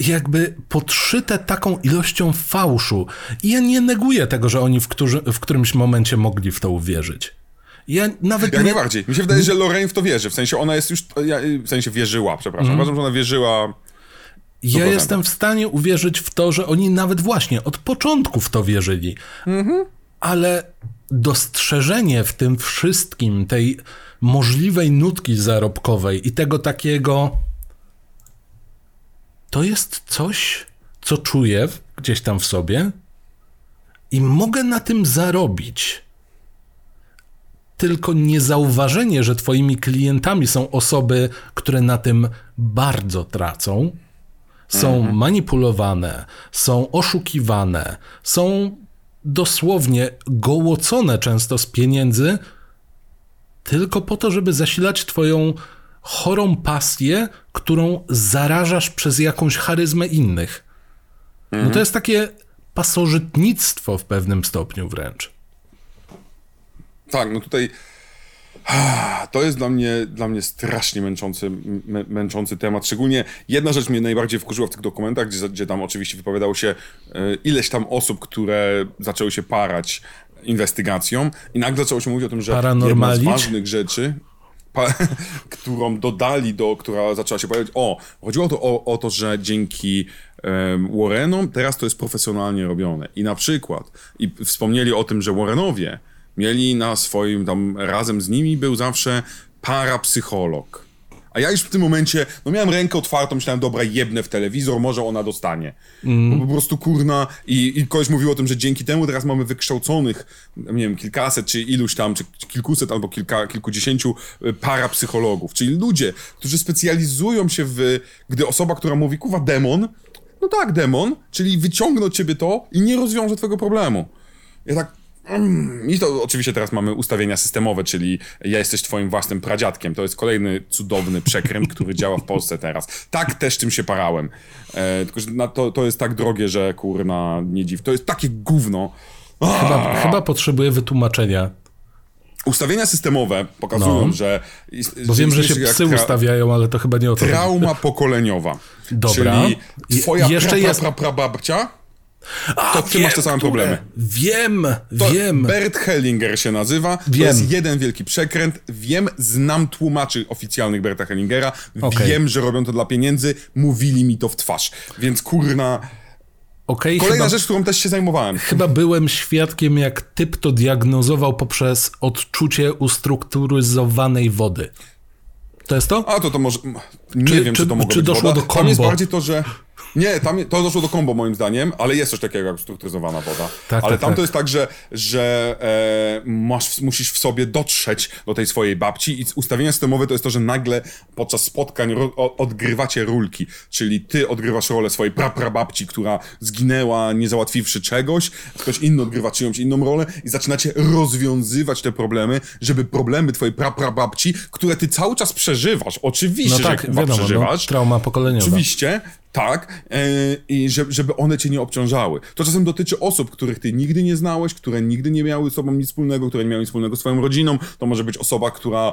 jakby podszyte taką ilością fałszu. I ja nie neguję tego, że oni w, którzy, w którymś momencie mogli w to uwierzyć. Ja nawet Jak nie... najbardziej. Mi się wydaje, że Lorraine w to wierzy. W sensie ona jest już. W sensie wierzyła, przepraszam. Uważam, że ona wierzyła. Ja 100%. jestem w stanie uwierzyć w to, że oni nawet właśnie od początku w to wierzyli. Ale dostrzeżenie w tym wszystkim, tej możliwej nutki zarobkowej i tego takiego. To jest coś, co czuję gdzieś tam w sobie i mogę na tym zarobić. Tylko niezauważenie, że twoimi klientami są osoby, które na tym bardzo tracą, są manipulowane, są oszukiwane, są dosłownie gołocone często z pieniędzy, tylko po to, żeby zasilać twoją chorą pasję, którą zarażasz przez jakąś charyzmę innych. No to jest takie pasożytnictwo w pewnym stopniu wręcz. Tak, no tutaj. To jest dla mnie, dla mnie strasznie męczący, mę- męczący temat. Szczególnie jedna rzecz mnie najbardziej wkurzyła w tych dokumentach, gdzie, gdzie tam oczywiście wypowiadało się e, ileś tam osób, które zaczęły się parać inwestygacją i nagle zaczęło się mówić o tym, że jedna z ważnych rzeczy, którą dodali do, która zaczęła się pojawiać, o, chodziło to o, o to, że dzięki em, Warrenom teraz to jest profesjonalnie robione. I na przykład, i wspomnieli o tym, że Warrenowie mieli na swoim, tam razem z nimi był zawsze parapsycholog. A ja już w tym momencie, no miałem rękę otwartą, myślałem, dobra, jebnę w telewizor, może ona dostanie. Bo po prostu kurna i, i ktoś mówił o tym, że dzięki temu teraz mamy wykształconych, nie wiem, kilkaset, czy iluś tam, czy kilkuset, albo kilka, kilkudziesięciu y, parapsychologów, czyli ludzie, którzy specjalizują się w, gdy osoba, która mówi, kuwa, demon, no tak, demon, czyli wyciągną od ciebie to i nie rozwiąże twojego problemu. Ja tak, Mm, I to oczywiście teraz mamy ustawienia systemowe, czyli ja jesteś twoim własnym pradziadkiem. To jest kolejny cudowny przekręt, który działa w Polsce teraz. Tak też tym się parałem. E, tylko, że to, to jest tak drogie, że kurna, nie dziw. To jest takie gówno. Chyba, chyba potrzebuję wytłumaczenia. Ustawienia systemowe pokazują, No. że... Bo wiem, że się psy ustawiają, ale to chyba nie o to. Trauma pokoleniowa. Dobra. Czyli twoja jeszcze pra, pra, pra, pra babcia, A, to ty masz te same które. problemy. Wiem, To wiem. Bert Hellinger się nazywa. Wiem. To jest jeden wielki przekręt. Wiem, znam tłumaczy oficjalnych Berta Hellingera. Okej. Wiem, że robią to dla pieniędzy. Mówili mi to w twarz. Więc kurna. Okej, Kolejna chyba, rzecz, którą też się zajmowałem. chyba byłem świadkiem, jak typ to diagnozował poprzez odczucie ustrukturyzowanej wody. To jest to? A to to może. Nie Czy- wiem, czy- czy, to mogło czy doszło woda. do Tam jest bardziej to, że. Nie, tam to doszło do kombo moim zdaniem, ale jest coś takiego jak strukturyzowana woda. Tak, ale tak, tam tak. to jest tak, że, że e, masz, musisz w sobie dotrzeć do tej swojej babci i ustawienia systemowe to jest to, że nagle podczas spotkań ro, odgrywacie rulki, czyli ty odgrywasz rolę swojej praprababci, która zginęła nie załatwiwszy czegoś, ktoś inny odgrywa czyjąś inną rolę i zaczynacie rozwiązywać te problemy, żeby problemy twojej praprababci, które ty cały czas przeżywasz, oczywiście, No tak, że wiadomo, no, przeżywasz, trauma pokoleniowa. Oczywiście, tak, e, i żeby, żeby one cię nie obciążały. To czasem dotyczy osób, których ty nigdy nie znałeś, które nigdy nie miały z sobą nic wspólnego, które nie miały nic wspólnego z swoją rodziną. To może być osoba, która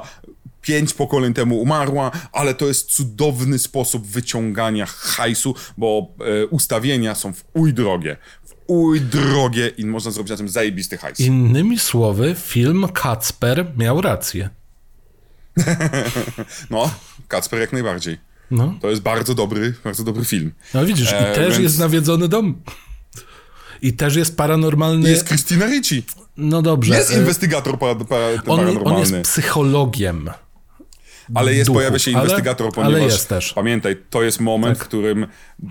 pięć pokoleń temu umarła, ale to jest cudowny sposób wyciągania hajsu, bo e, ustawienia są w uj drogie. W uj drogie i można zrobić na tym zajebisty hajs. Innymi słowy, film Kacper miał rację. No, Kacper jak najbardziej. No, To jest bardzo dobry, bardzo dobry film. no widzisz, E, i też więc- jest nawiedzony dom. I też jest paranormalny. Jest Christina Ricci. No dobrze. Jest inwestygator para, para, on, paranormalny. on jest psychologiem. Ale jest, duchu, pojawia się ale- inwestygator, ale ponieważ jest też. pamiętaj, to jest moment, Tak. w którym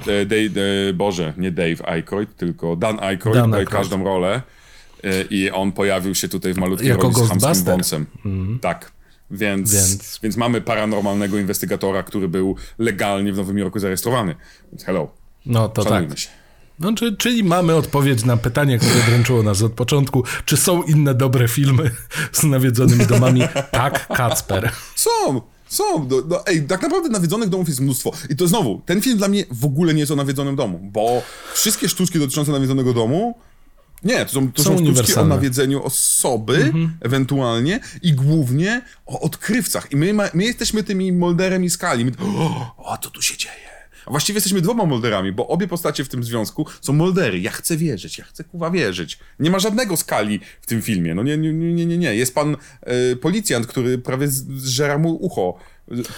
e, Dave, e, Boże, nie Dave Aykroyd, tylko Dan Aykroyd Dan daje każdą rolę e, i on pojawił się tutaj w malutkiej Jako roli z Ghostbuster. wąsem. Tak. Więc, Więc- więc... mamy paranormalnego inwestygatora, który był legalnie w Nowym Jorku zarejestrowany. Więc hello, No to szanujmy tak. się. No, czy, czyli mamy odpowiedź na pytanie, które dręczyło nas od początku. Czy są inne dobre filmy z nawiedzonymi domami? Tak, Kacper. Są, są. Do, do, ej, tak naprawdę nawiedzonych domów jest mnóstwo. I to znowu, ten film dla mnie w ogóle nie jest o nawiedzonym domu, bo wszystkie sztuczki dotyczące nawiedzonego domu nie, to są, to Są są, sztuczki o nawiedzeniu osoby, ewentualnie, i głównie o odkrywcach. I my, ma, my jesteśmy tymi Molderem i Skali. My, o, o, co tu się dzieje? A właściwie jesteśmy dwoma Molderami, bo obie postacie w tym związku są Moldery. Ja chcę wierzyć, ja chcę kuwa wierzyć. Nie ma żadnego skali w tym filmie. No nie, nie, nie, nie, nie. Jest pan e, policjant, który prawie zżera mu ucho.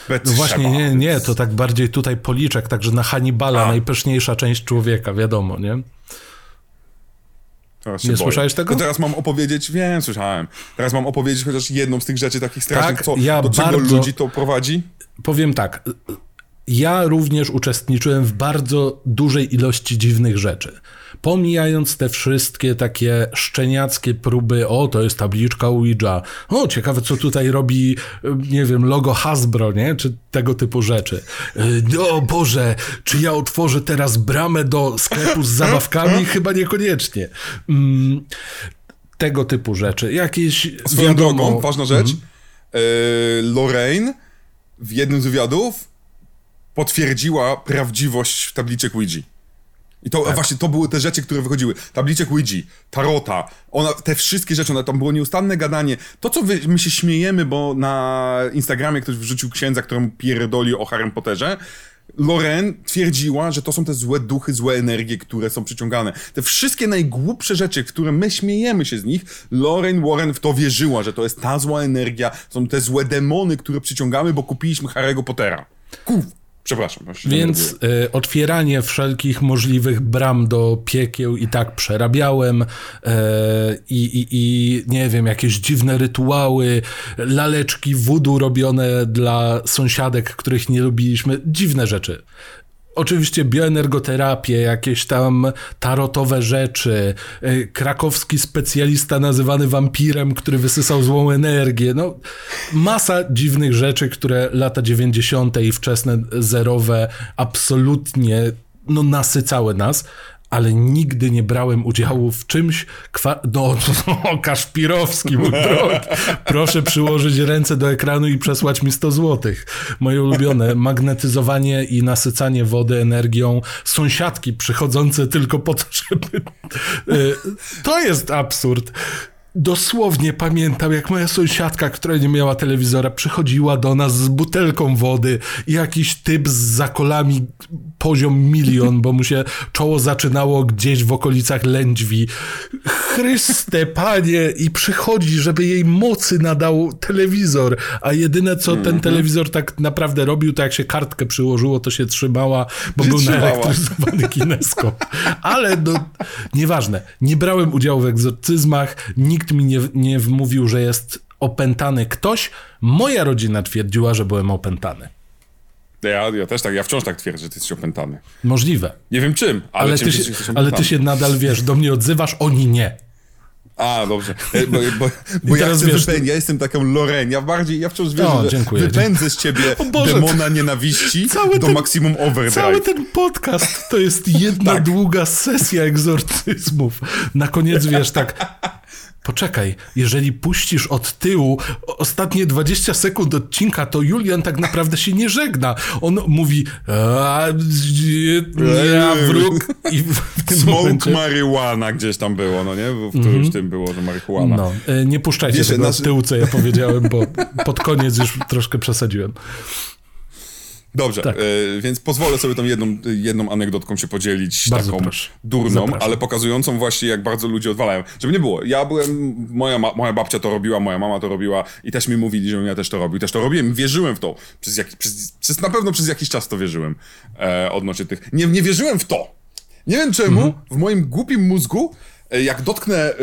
No właśnie, nie, nie, to tak bardziej tutaj policzek, także na Hannibala, A. najpyszniejsza część człowieka, wiadomo, nie? Teraz nie boję. słyszałeś tego? To teraz mam opowiedzieć, wiem, słyszałem. Teraz mam opowiedzieć chociaż jedną z tych rzeczy takich strasznych, tak, co, ja do czego bardzo, ludzi to prowadzi? Powiem tak, ja również uczestniczyłem w bardzo dużej ilości dziwnych rzeczy. Pomijając te wszystkie takie szczeniackie próby, o to jest tabliczka Ouija, o ciekawe co tutaj robi, nie wiem, logo Hasbro, nie? Czy tego typu rzeczy. Y, o Boże, czy ja otworzę teraz bramę do sklepu z zabawkami? Chyba niekoniecznie. Mm, tego typu rzeczy. Jakieś. Swoją wiadomo... drogą, ważna rzecz. Mm. Lorraine w jednym z wywiadów potwierdziła prawdziwość tabliczek Ouija. I to tak. właśnie to były te rzeczy, które wychodziły. Tabliczek Ouija, tarota, ona, te wszystkie rzeczy, ona, tam było nieustanne gadanie. To, co wy, my się śmiejemy, bo na Instagramie ktoś wrzucił księdza, któremu pierdoli o Harry Potterze, Loren twierdziła, że to są te złe duchy, złe energie, które są przyciągane. Te wszystkie najgłupsze rzeczy, które my śmiejemy się z nich, Loren Warren w to wierzyła, że to jest ta zła energia, są te złe demony, które przyciągamy, bo kupiliśmy Harry'ego Pottera. Kuf, Przepraszam. Więc y, otwieranie wszelkich możliwych bram do piekieł i tak przerabiałem i, i, nie wiem, jakieś dziwne rytuały, laleczki wudu robione dla sąsiadek, których nie lubiliśmy, dziwne rzeczy. Oczywiście bioenergoterapię, jakieś tam tarotowe rzeczy, y, krakowski specjalista nazywany wampirem, który wysysał złą energię. No, masa dziwnych rzeczy, które lata 90. i wczesne zerowe absolutnie no, nasycały nas, ale nigdy nie brałem udziału w czymś, kwa... no, no Kaszpirowski, mój drogi. Proszę przyłożyć ręce do ekranu i przesłać mi 100 złotych. Moje ulubione, magnetyzowanie i nasycanie wody energią sąsiadki przychodzące tylko po to, żeby... Y, to jest absurd dosłownie pamiętam, jak moja sąsiadka, która nie miała telewizora, przychodziła do nas z butelką wody i jakiś typ z zakolami poziom milion, bo mu się czoło zaczynało gdzieś w okolicach lędźwi. Chryste, panie! I przychodzi, żeby jej mocy nadał telewizor, a jedyne, co ten mhm. telewizor tak naprawdę robił, to jak się kartkę przyłożyło, to się trzymała, bo był naelektryzowany kineskop. Ale no, nieważne. Nie brałem udziału w egzorcyzmach, nikt mi nie, nie wmówił, że jest opętany ktoś. Moja rodzina twierdziła, że byłem opętany. Ja, ja też tak, ja wciąż tak twierdzę, że ty jesteś opętany. Możliwe. Nie wiem czym, ale, ale, ty, się, ale ty się nadal, wiesz, do mnie odzywasz, oni nie. A, dobrze. E, bo, bo, bo ja, wiesz, ja jestem taką Loren, ja bardziej, ja wciąż wierzę, o, dziękuję, że wypędzę z ciebie demona nienawiści do ten, maksimum overdrive. Cały ten podcast to jest jedna tak. długa sesja egzorcyzmów. Na koniec, wiesz, tak poczekaj, jeżeli puścisz od tyłu ostatnie 20 sekund odcinka, to Julian tak naprawdę się nie żegna. On mówi ja wróg i w tym Smoke momencie... marihuana gdzieś tam było, no nie? W którymś mm -hmm. tym było, że marihuana. No, e, nie puszczajcie Wiesz, tego nasz... od tyłu, co ja powiedziałem, bo pod koniec już troszkę przesadziłem. Dobrze, tak. e, więc pozwolę sobie tą jedną, jedną anegdotką się podzielić, bardzo taką proszę. durną, Zapraszam. ale pokazującą właśnie, jak bardzo ludzie odwalają. Żeby nie było, ja byłem, moja, moja babcia to robiła, moja mama to robiła i też mi mówili, żebym ja też to robił. Też to robiłem, wierzyłem w to. Przez, jak, przez, przez na pewno przez jakiś czas to wierzyłem e, odnośnie tych. Nie, nie wierzyłem w to. Nie wiem czemu, mhm. w moim głupim mózgu e, jak dotknę e,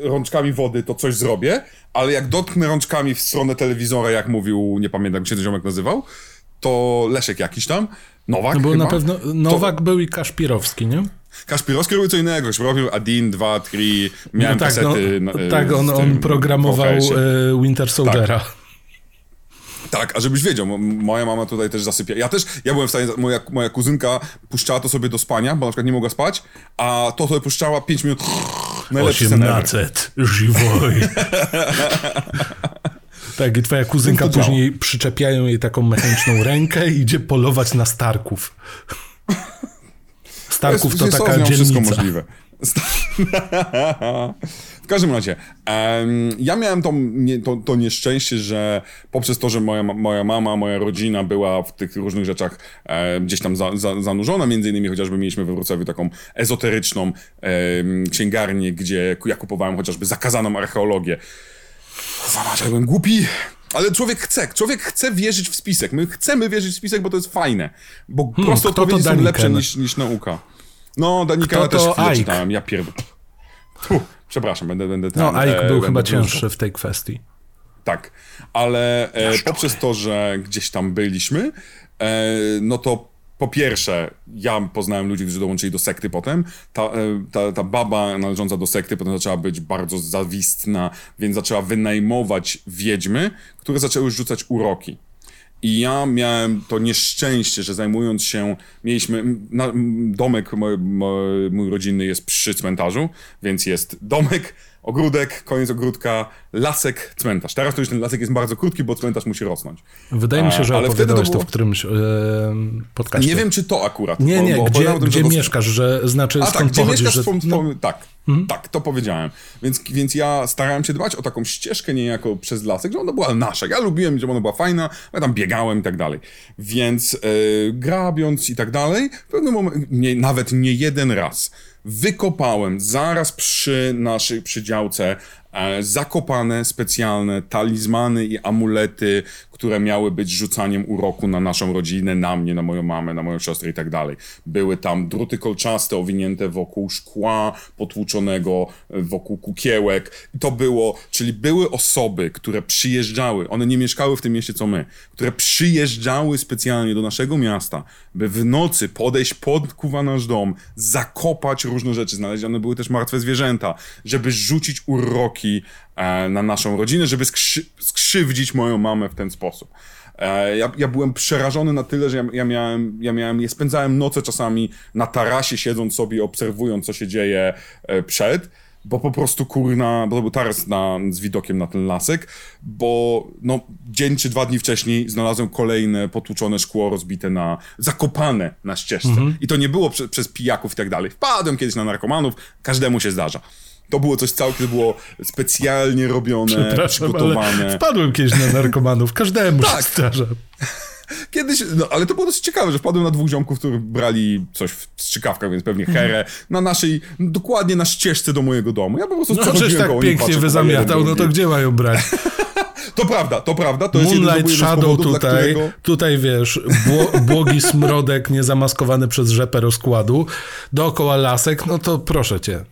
rączkami wody, to coś zrobię, ale jak dotknę rączkami w stronę telewizora, jak mówił, nie pamiętam, jak się ten ziomek nazywał, to Leszek jakiś tam, Nowak No był na pewno, Nowak to... był i Kaszpirowski, nie? Kaszpirowski robił co innego, robił Adin 2, 3, miałem no tak, kasety. No, tak, on, on programował e, Winter Soldiera. Tak. Tak, a żebyś wiedział, moja mama tutaj też zasypia. Ja też, ja byłem w stanie, moja, moja kuzynka puszczała to sobie do spania, bo na przykład nie mogła spać, a to sobie puszczała 5 minut. Najlepszy 18, żywoj. Tak, i twoja kuzynka później działa. przyczepiają jej taką mechaniczną rękę i idzie polować na Starków. Starków to, jest, to taka dzielnica. wszystko możliwe. każdym razie, em, ja miałem to, nie, to, to nieszczęście, że poprzez to, że moja, moja mama, moja rodzina była w tych różnych rzeczach e, gdzieś tam za, za, zanurzona, między innymi chociażby mieliśmy we Wrocławiu taką ezoteryczną em, księgarnię, gdzie ja kupowałem chociażby zakazaną archeologię. Zobacz, jak byłem głupi. Ale człowiek chce, człowiek chce wierzyć w spisek. My chcemy wierzyć w spisek, bo to jest fajne. Bo proste Hmm, to odpowiedzi są lepsze niż, niż nauka. No, Danika Kto też to chwilę Ike? czytałem. Ja pierd... Puh, przepraszam, będę... będę No, ten, Ike e, był będę chyba cięższy w tej kwestii. Tak, ale e, poprzez to, że gdzieś tam byliśmy, e, no to po pierwsze, ja poznałem ludzi, którzy dołączyli do sekty potem. Ta, e, ta, ta baba należąca do sekty potem zaczęła być bardzo zawistna, więc zaczęła wynajmować wiedźmy, które zaczęły rzucać uroki. I ja miałem to nieszczęście, że zajmując się, mieliśmy, na, domek mój, mój rodzinny jest przy cmentarzu, więc jest domek, ogródek, koniec ogródka, lasek, cmentarz. Teraz to już ten lasek jest bardzo krótki, bo cmentarz musi rosnąć. Wydaje mi się, że Ale wtedy to opowiadałeś to, było- w którymś e, podcaście. Nie wiem, czy to akurat. Nie, bo- nie, bo gdzie, opowiadałem o tym, gdzie że mieszkasz, że znaczy A tak, skąd gdzie pochodzisz, że... że... no, tak, tak, to powiedziałem. Więc, więc ja starałem się dbać o taką ścieżkę niejako przez lasek, że ona była nasza. Ja lubiłem, żeby ona była fajna, ja tam biegałem i tak dalej. Więc e, grabiąc i tak dalej, w pewnym momencie, nie, nawet nie jeden raz, wykopałem zaraz przy naszej przydziałce e, zakopane specjalne talizmany i amulety, które miały być rzucaniem uroku na naszą rodzinę, na mnie, na moją mamę, na moją siostrę i tak dalej. Były tam druty kolczaste owinięte wokół szkła potłuczonego, e, wokół kukiełek. I to było, czyli były osoby, które przyjeżdżały, one nie mieszkały w tym mieście co my, które przyjeżdżały specjalnie do naszego miasta, by w nocy podejść pod kuwa nasz dom, zakopać różne rzeczy, znalezione były też martwe zwierzęta, żeby rzucić uroki na naszą rodzinę, żeby skrzy skrzywdzić moją mamę w ten sposób. E, ja, ja byłem przerażony na tyle, że ja, ja, miałem, ja miałem, ja spędzałem noce czasami na tarasie, siedząc sobie, obserwując, co się dzieje e, przed, bo po prostu kurna, bo to był taras na, z widokiem na ten lasek, bo no, dzień czy dwa dni wcześniej znalazłem kolejne potłuczone szkło rozbite na, zakopane na ścieżce. I to nie było prze, przez pijaków i tak dalej. Wpadłem kiedyś na narkomanów, każdemu się zdarza. To było coś całkiem, było specjalnie robione, Przepraszam, ale przygotowane. wpadłem kiedyś na narkomanów, każdemu Tak. się zdarza. Kiedyś, no ale to było dosyć ciekawe, że wpadłem na dwóch ziomków, którzy brali coś w strzykawkach, więc pewnie herę, na naszej, dokładnie na ścieżce do mojego domu. Ja po prostu No przechodziłem tak koło pięknie wyzamiatał, jeden, no to gdzie mają brać? To prawda, to prawda, to jest Moonlight z Shadow powodów, tutaj, którego... tutaj wiesz, bło, błogi smrodek niezamaskowany przez rzepę rozkładu, dookoła lasek, no to proszę cię.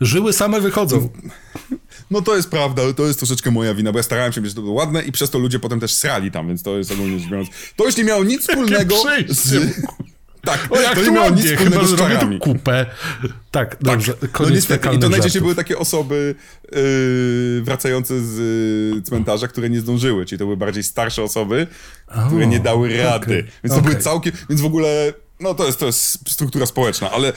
Żyły same wychodzą. No to jest prawda, ale to jest troszeczkę moja wina, bo ja starałem się, żeby to było ładne i przez to ludzie potem też srali tam, więc to jest ogólnie rzecz biorąc... To już nie miało nic wspólnego z... Tak, O, jak to nie miało nic wspólnego z czarami. kupę. Tak, dobrze, No koniec niestety, i to najczęściej były takie osoby yy, wracające z yy, cmentarza, które nie zdążyły, czyli to były bardziej starsze osoby, które nie dały rady. okej, Więc to okej. były całkiem, więc w ogóle, no to jest, to jest struktura społeczna, ale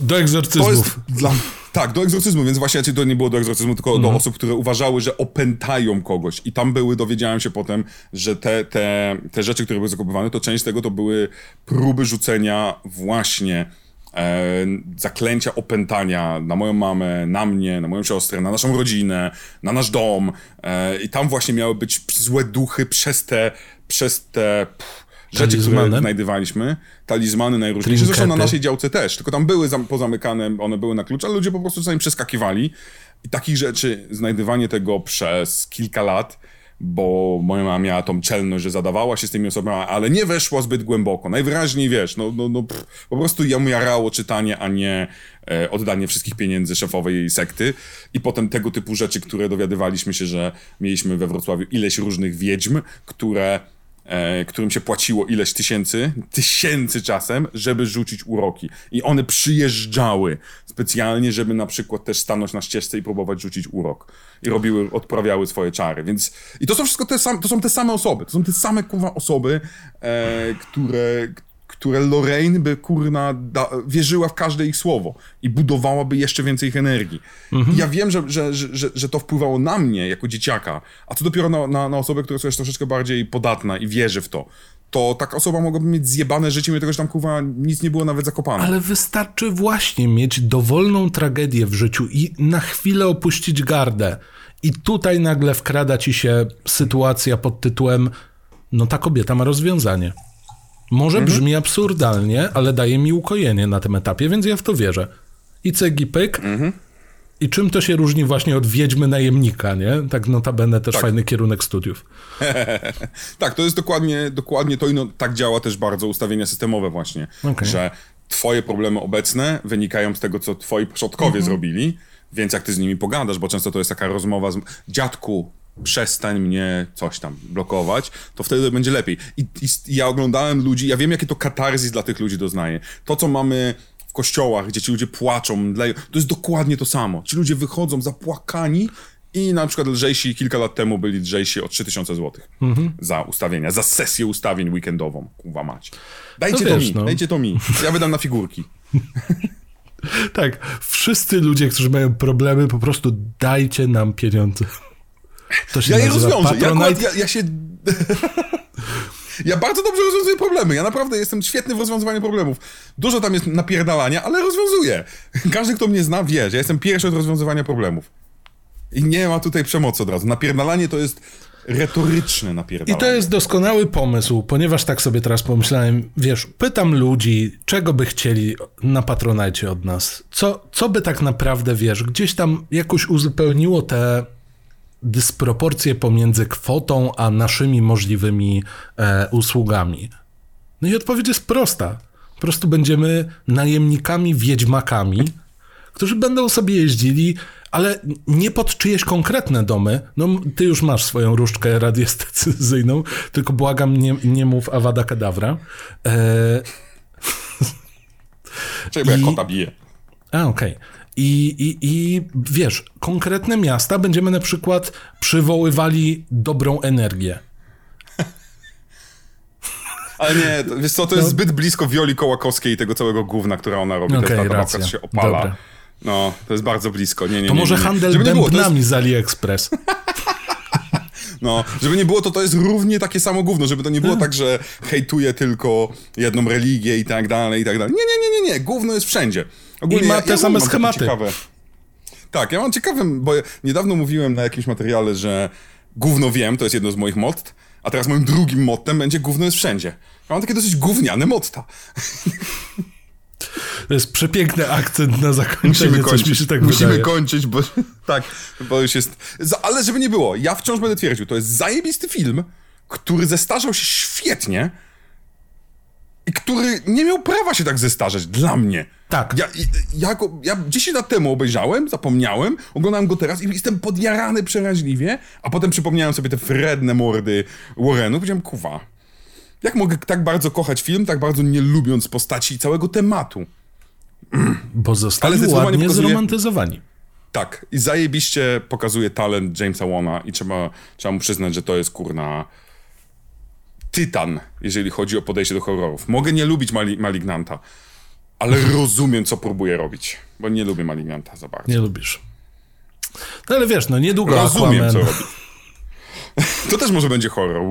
Do egzorcyzmów. dla... Tak, do egzorcyzmu, więc właśnie to nie było do egzorcyzmu, tylko Mhm. do osób, które uważały, że opętają kogoś. I tam były, dowiedziałem się potem, że te, te, te rzeczy, które były zakopywane, to część tego to były próby rzucenia właśnie e, zaklęcia opętania na moją mamę, na mnie, na moją siostrę, na naszą rodzinę, na nasz dom. E, I tam właśnie miały być złe duchy przez te, przez te pff, rzeczy, które znajdywaliśmy. Talizmany najróżniejsze. Zresztą na naszej działce też, tylko tam były zam- pozamykane, one były na klucz, ale ludzie po prostu czasami przeskakiwali. I takich rzeczy, znajdywanie tego przez kilka lat, bo moja mama miała tą czelność, że zadawała się z tymi osobami, ale nie weszła zbyt głęboko. Najwyraźniej, wiesz, no, no, no pff, po prostu ją jarało czytanie, a nie e, oddanie wszystkich pieniędzy szefowej jej sekty. I potem tego typu rzeczy, które dowiadywaliśmy się, że mieliśmy we Wrocławiu ileś różnych wiedźm, które którym się płaciło ileś tysięcy, tysięcy czasem, żeby rzucić uroki. I one przyjeżdżały specjalnie, żeby na przykład też stanąć na ścieżce i próbować rzucić urok. I robiły, odprawiały swoje czary. Więc, i to są wszystko te same, to są te same osoby, to są te same osoby, e, które, które Lorraine by kurna da, wierzyła w każde ich słowo i budowałaby jeszcze więcej ich energii. I Ja wiem, że, że, że, że, to wpływało na mnie jako dzieciaka, a co dopiero na, na, na osobę, która jest troszeczkę bardziej podatna i wierzy w to. to taka osoba mogłaby mieć zjebane życie, mimo tego, że tam kurwa nic nie było nawet zakopane. Ale wystarczy właśnie mieć dowolną tragedię w życiu i na chwilę opuścić gardę. I tutaj nagle wkrada ci się sytuacja pod tytułem no ta kobieta ma rozwiązanie. Może Mhm. brzmi absurdalnie, ale daje mi ukojenie na tym etapie, więc ja w to wierzę. I cegi pyk. Mhm. I czym to się różni właśnie od Wiedźmy Najemnika, nie? Tak notabene też fajny kierunek studiów. Tak, to jest dokładnie, dokładnie to i no, tak działa też bardzo ustawienia systemowe właśnie, Okej. że twoje problemy obecne wynikają z tego, co twoi przodkowie Mhm. zrobili, więc jak ty z nimi pogadasz, bo często to jest taka rozmowa z dziadku, przestań mnie coś tam blokować, to wtedy będzie lepiej. I, i ja oglądałem ludzi, ja wiem, jakie to katarzis dla tych ludzi doznaje. To, co mamy w kościołach, gdzie ci ludzie płaczą, mdleją, to jest dokładnie to samo. Ci ludzie wychodzą zapłakani i na przykład lżejsi kilka lat temu byli lżejsi o 3000 zł Mhm. za ustawienia, za sesję ustawień weekendową. Kurwa mać. Dajcie No to wiesz, mi, no. dajcie to mi. Ja wydam na figurki. Tak, wszyscy ludzie, którzy mają problemy, po prostu dajcie nam pieniądze. To się Ja je rozwiążę. Ja, akurat, ja, ja się... ja bardzo dobrze rozwiązuję problemy. Ja naprawdę jestem świetny w rozwiązywaniu problemów. Dużo tam jest napierdalania, ale rozwiązuję. Każdy, kto mnie zna, wie, że ja jestem pierwszy od rozwiązywania problemów. I nie ma tutaj przemocy od razu. Napierdalanie to jest retoryczne I napierdalanie. to jest doskonały pomysł, ponieważ tak sobie teraz pomyślałem, wiesz, pytam ludzi, czego by chcieli na Patronajcie od nas. Co, co by tak naprawdę, wiesz, gdzieś tam jakoś uzupełniło te dysproporcje pomiędzy kwotą a naszymi możliwymi e, usługami. No i odpowiedź jest prosta. Po prostu będziemy najemnikami, wiedźmakami, którzy będą sobie jeździli, ale nie pod czyjeś konkretne domy. No, ty już masz swoją różdżkę radiestecyzyjną, tylko błagam, nie, nie mów Awada Kedavra. E, Czekaj, bo ja kota biję. a, okej. I, i, I wiesz, konkretne miasta będziemy na przykład przywoływali dobrą energię. Ale nie, to, wiesz co, to jest zbyt blisko Wioli Kołakowskiej i tego całego gówna, która ona robi. To jest ta, ta babka, się opala. Dobra. No, to jest bardzo blisko. Nie, nie, To nie, może nie, nie. handel Żeby nie było, to jest, bębnami z AliExpress. No, żeby nie było, to to jest równie takie samo gówno, żeby to nie było tak, że hejtuje tylko jedną religię i tak dalej, i tak dalej. Nie, nie, nie, nie, nie, gówno jest wszędzie. I ma ja- te ja same schematy. Tak, ja mam ciekawe, bo niedawno mówiłem na jakimś materiale, że gówno wiem, to jest jedno z moich motto, a teraz moim drugim mottem będzie gówno jest wszędzie. Ja mam takie dosyć gówniane motta. To jest przepiękny akcent na zakończenie, Musimy kończyć. tak Musimy wydaje. kończyć, bo tak, bo już jest. Ale żeby nie było, ja wciąż będę twierdził, to jest zajebisty film, który zestarzał się świetnie i który nie miał prawa się tak zestarzeć dla mnie. Tak. Ja, ja, go, ja 10 lat temu obejrzałem, zapomniałem, oglądałem go teraz i jestem podjarany przeraźliwie, a potem przypomniałem sobie te wredne mordy Warrenu. Powiedziałem, kuwa, jak mogę tak bardzo kochać film, tak bardzo nie lubiąc postaci i całego tematu? Bo zostali Ale ładnie pokazuje- zromantyzowani. Tak, i zajebiście pokazuje talent Jamesa Wana i trzeba, trzeba mu przyznać, że to jest kurna tytan, jeżeli chodzi o podejście do horrorów. Mogę nie lubić Mali Malignanta, ale rozumiem, co próbuje robić, bo nie lubię Malignanta za bardzo. Nie lubisz. No ale wiesz, no niedługo Rozumiem, Aquaman. co robi. To też może będzie horror.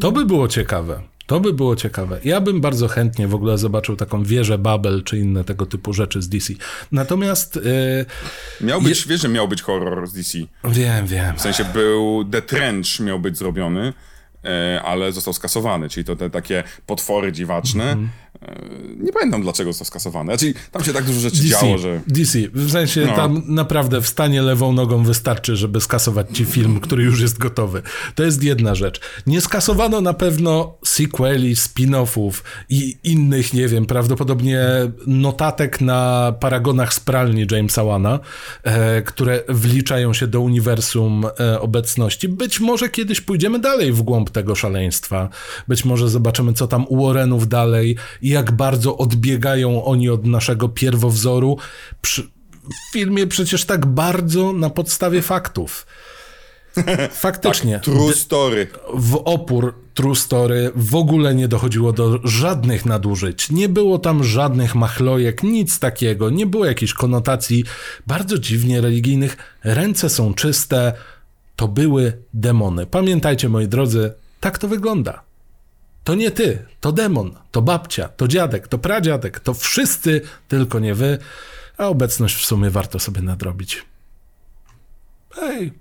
To by było ciekawe. To by było ciekawe. Ja bym bardzo chętnie w ogóle zobaczył taką wieżę Babel czy inne tego typu rzeczy z DC. Natomiast yy, Miał być, wiesz, że miał być horror z DC. wiem, wiem. W sensie był The Trench miał być zrobiony, ale został skasowany, czyli to te takie potwory dziwaczne. Mhm. E, nie pamiętam dlaczego został skasowany. Znaczy, tam się tak dużo rzeczy DC, działo, że... DC. W sensie No. tam naprawdę wstanie lewą nogą wystarczy, żeby skasować ci film, który już jest gotowy. To jest jedna rzecz. Nie skasowano na pewno sequeli, spin-offów i innych, nie wiem, prawdopodobnie notatek na paragonach z pralni Jamesa Wana, e, które wliczają się do uniwersum e, obecności. Być może kiedyś pójdziemy dalej w głąb tego szaleństwa. Być może zobaczymy, co tam u Warrenów dalej i jak bardzo odbiegają oni od naszego pierwowzoru. Przy, w filmie przecież tak bardzo na podstawie faktów. Faktycznie. True story. w opór True Story w ogóle nie dochodziło do żadnych nadużyć. Nie było tam żadnych machlojek, nic takiego. Nie było jakichś konotacji bardzo dziwnie religijnych. Ręce są czyste. To były demony. Pamiętajcie, moi drodzy, tak to wygląda. To nie ty, to demon, to babcia, to dziadek, to pradziadek, to wszyscy, tylko nie wy, a obecność w sumie warto sobie nadrobić. Hej,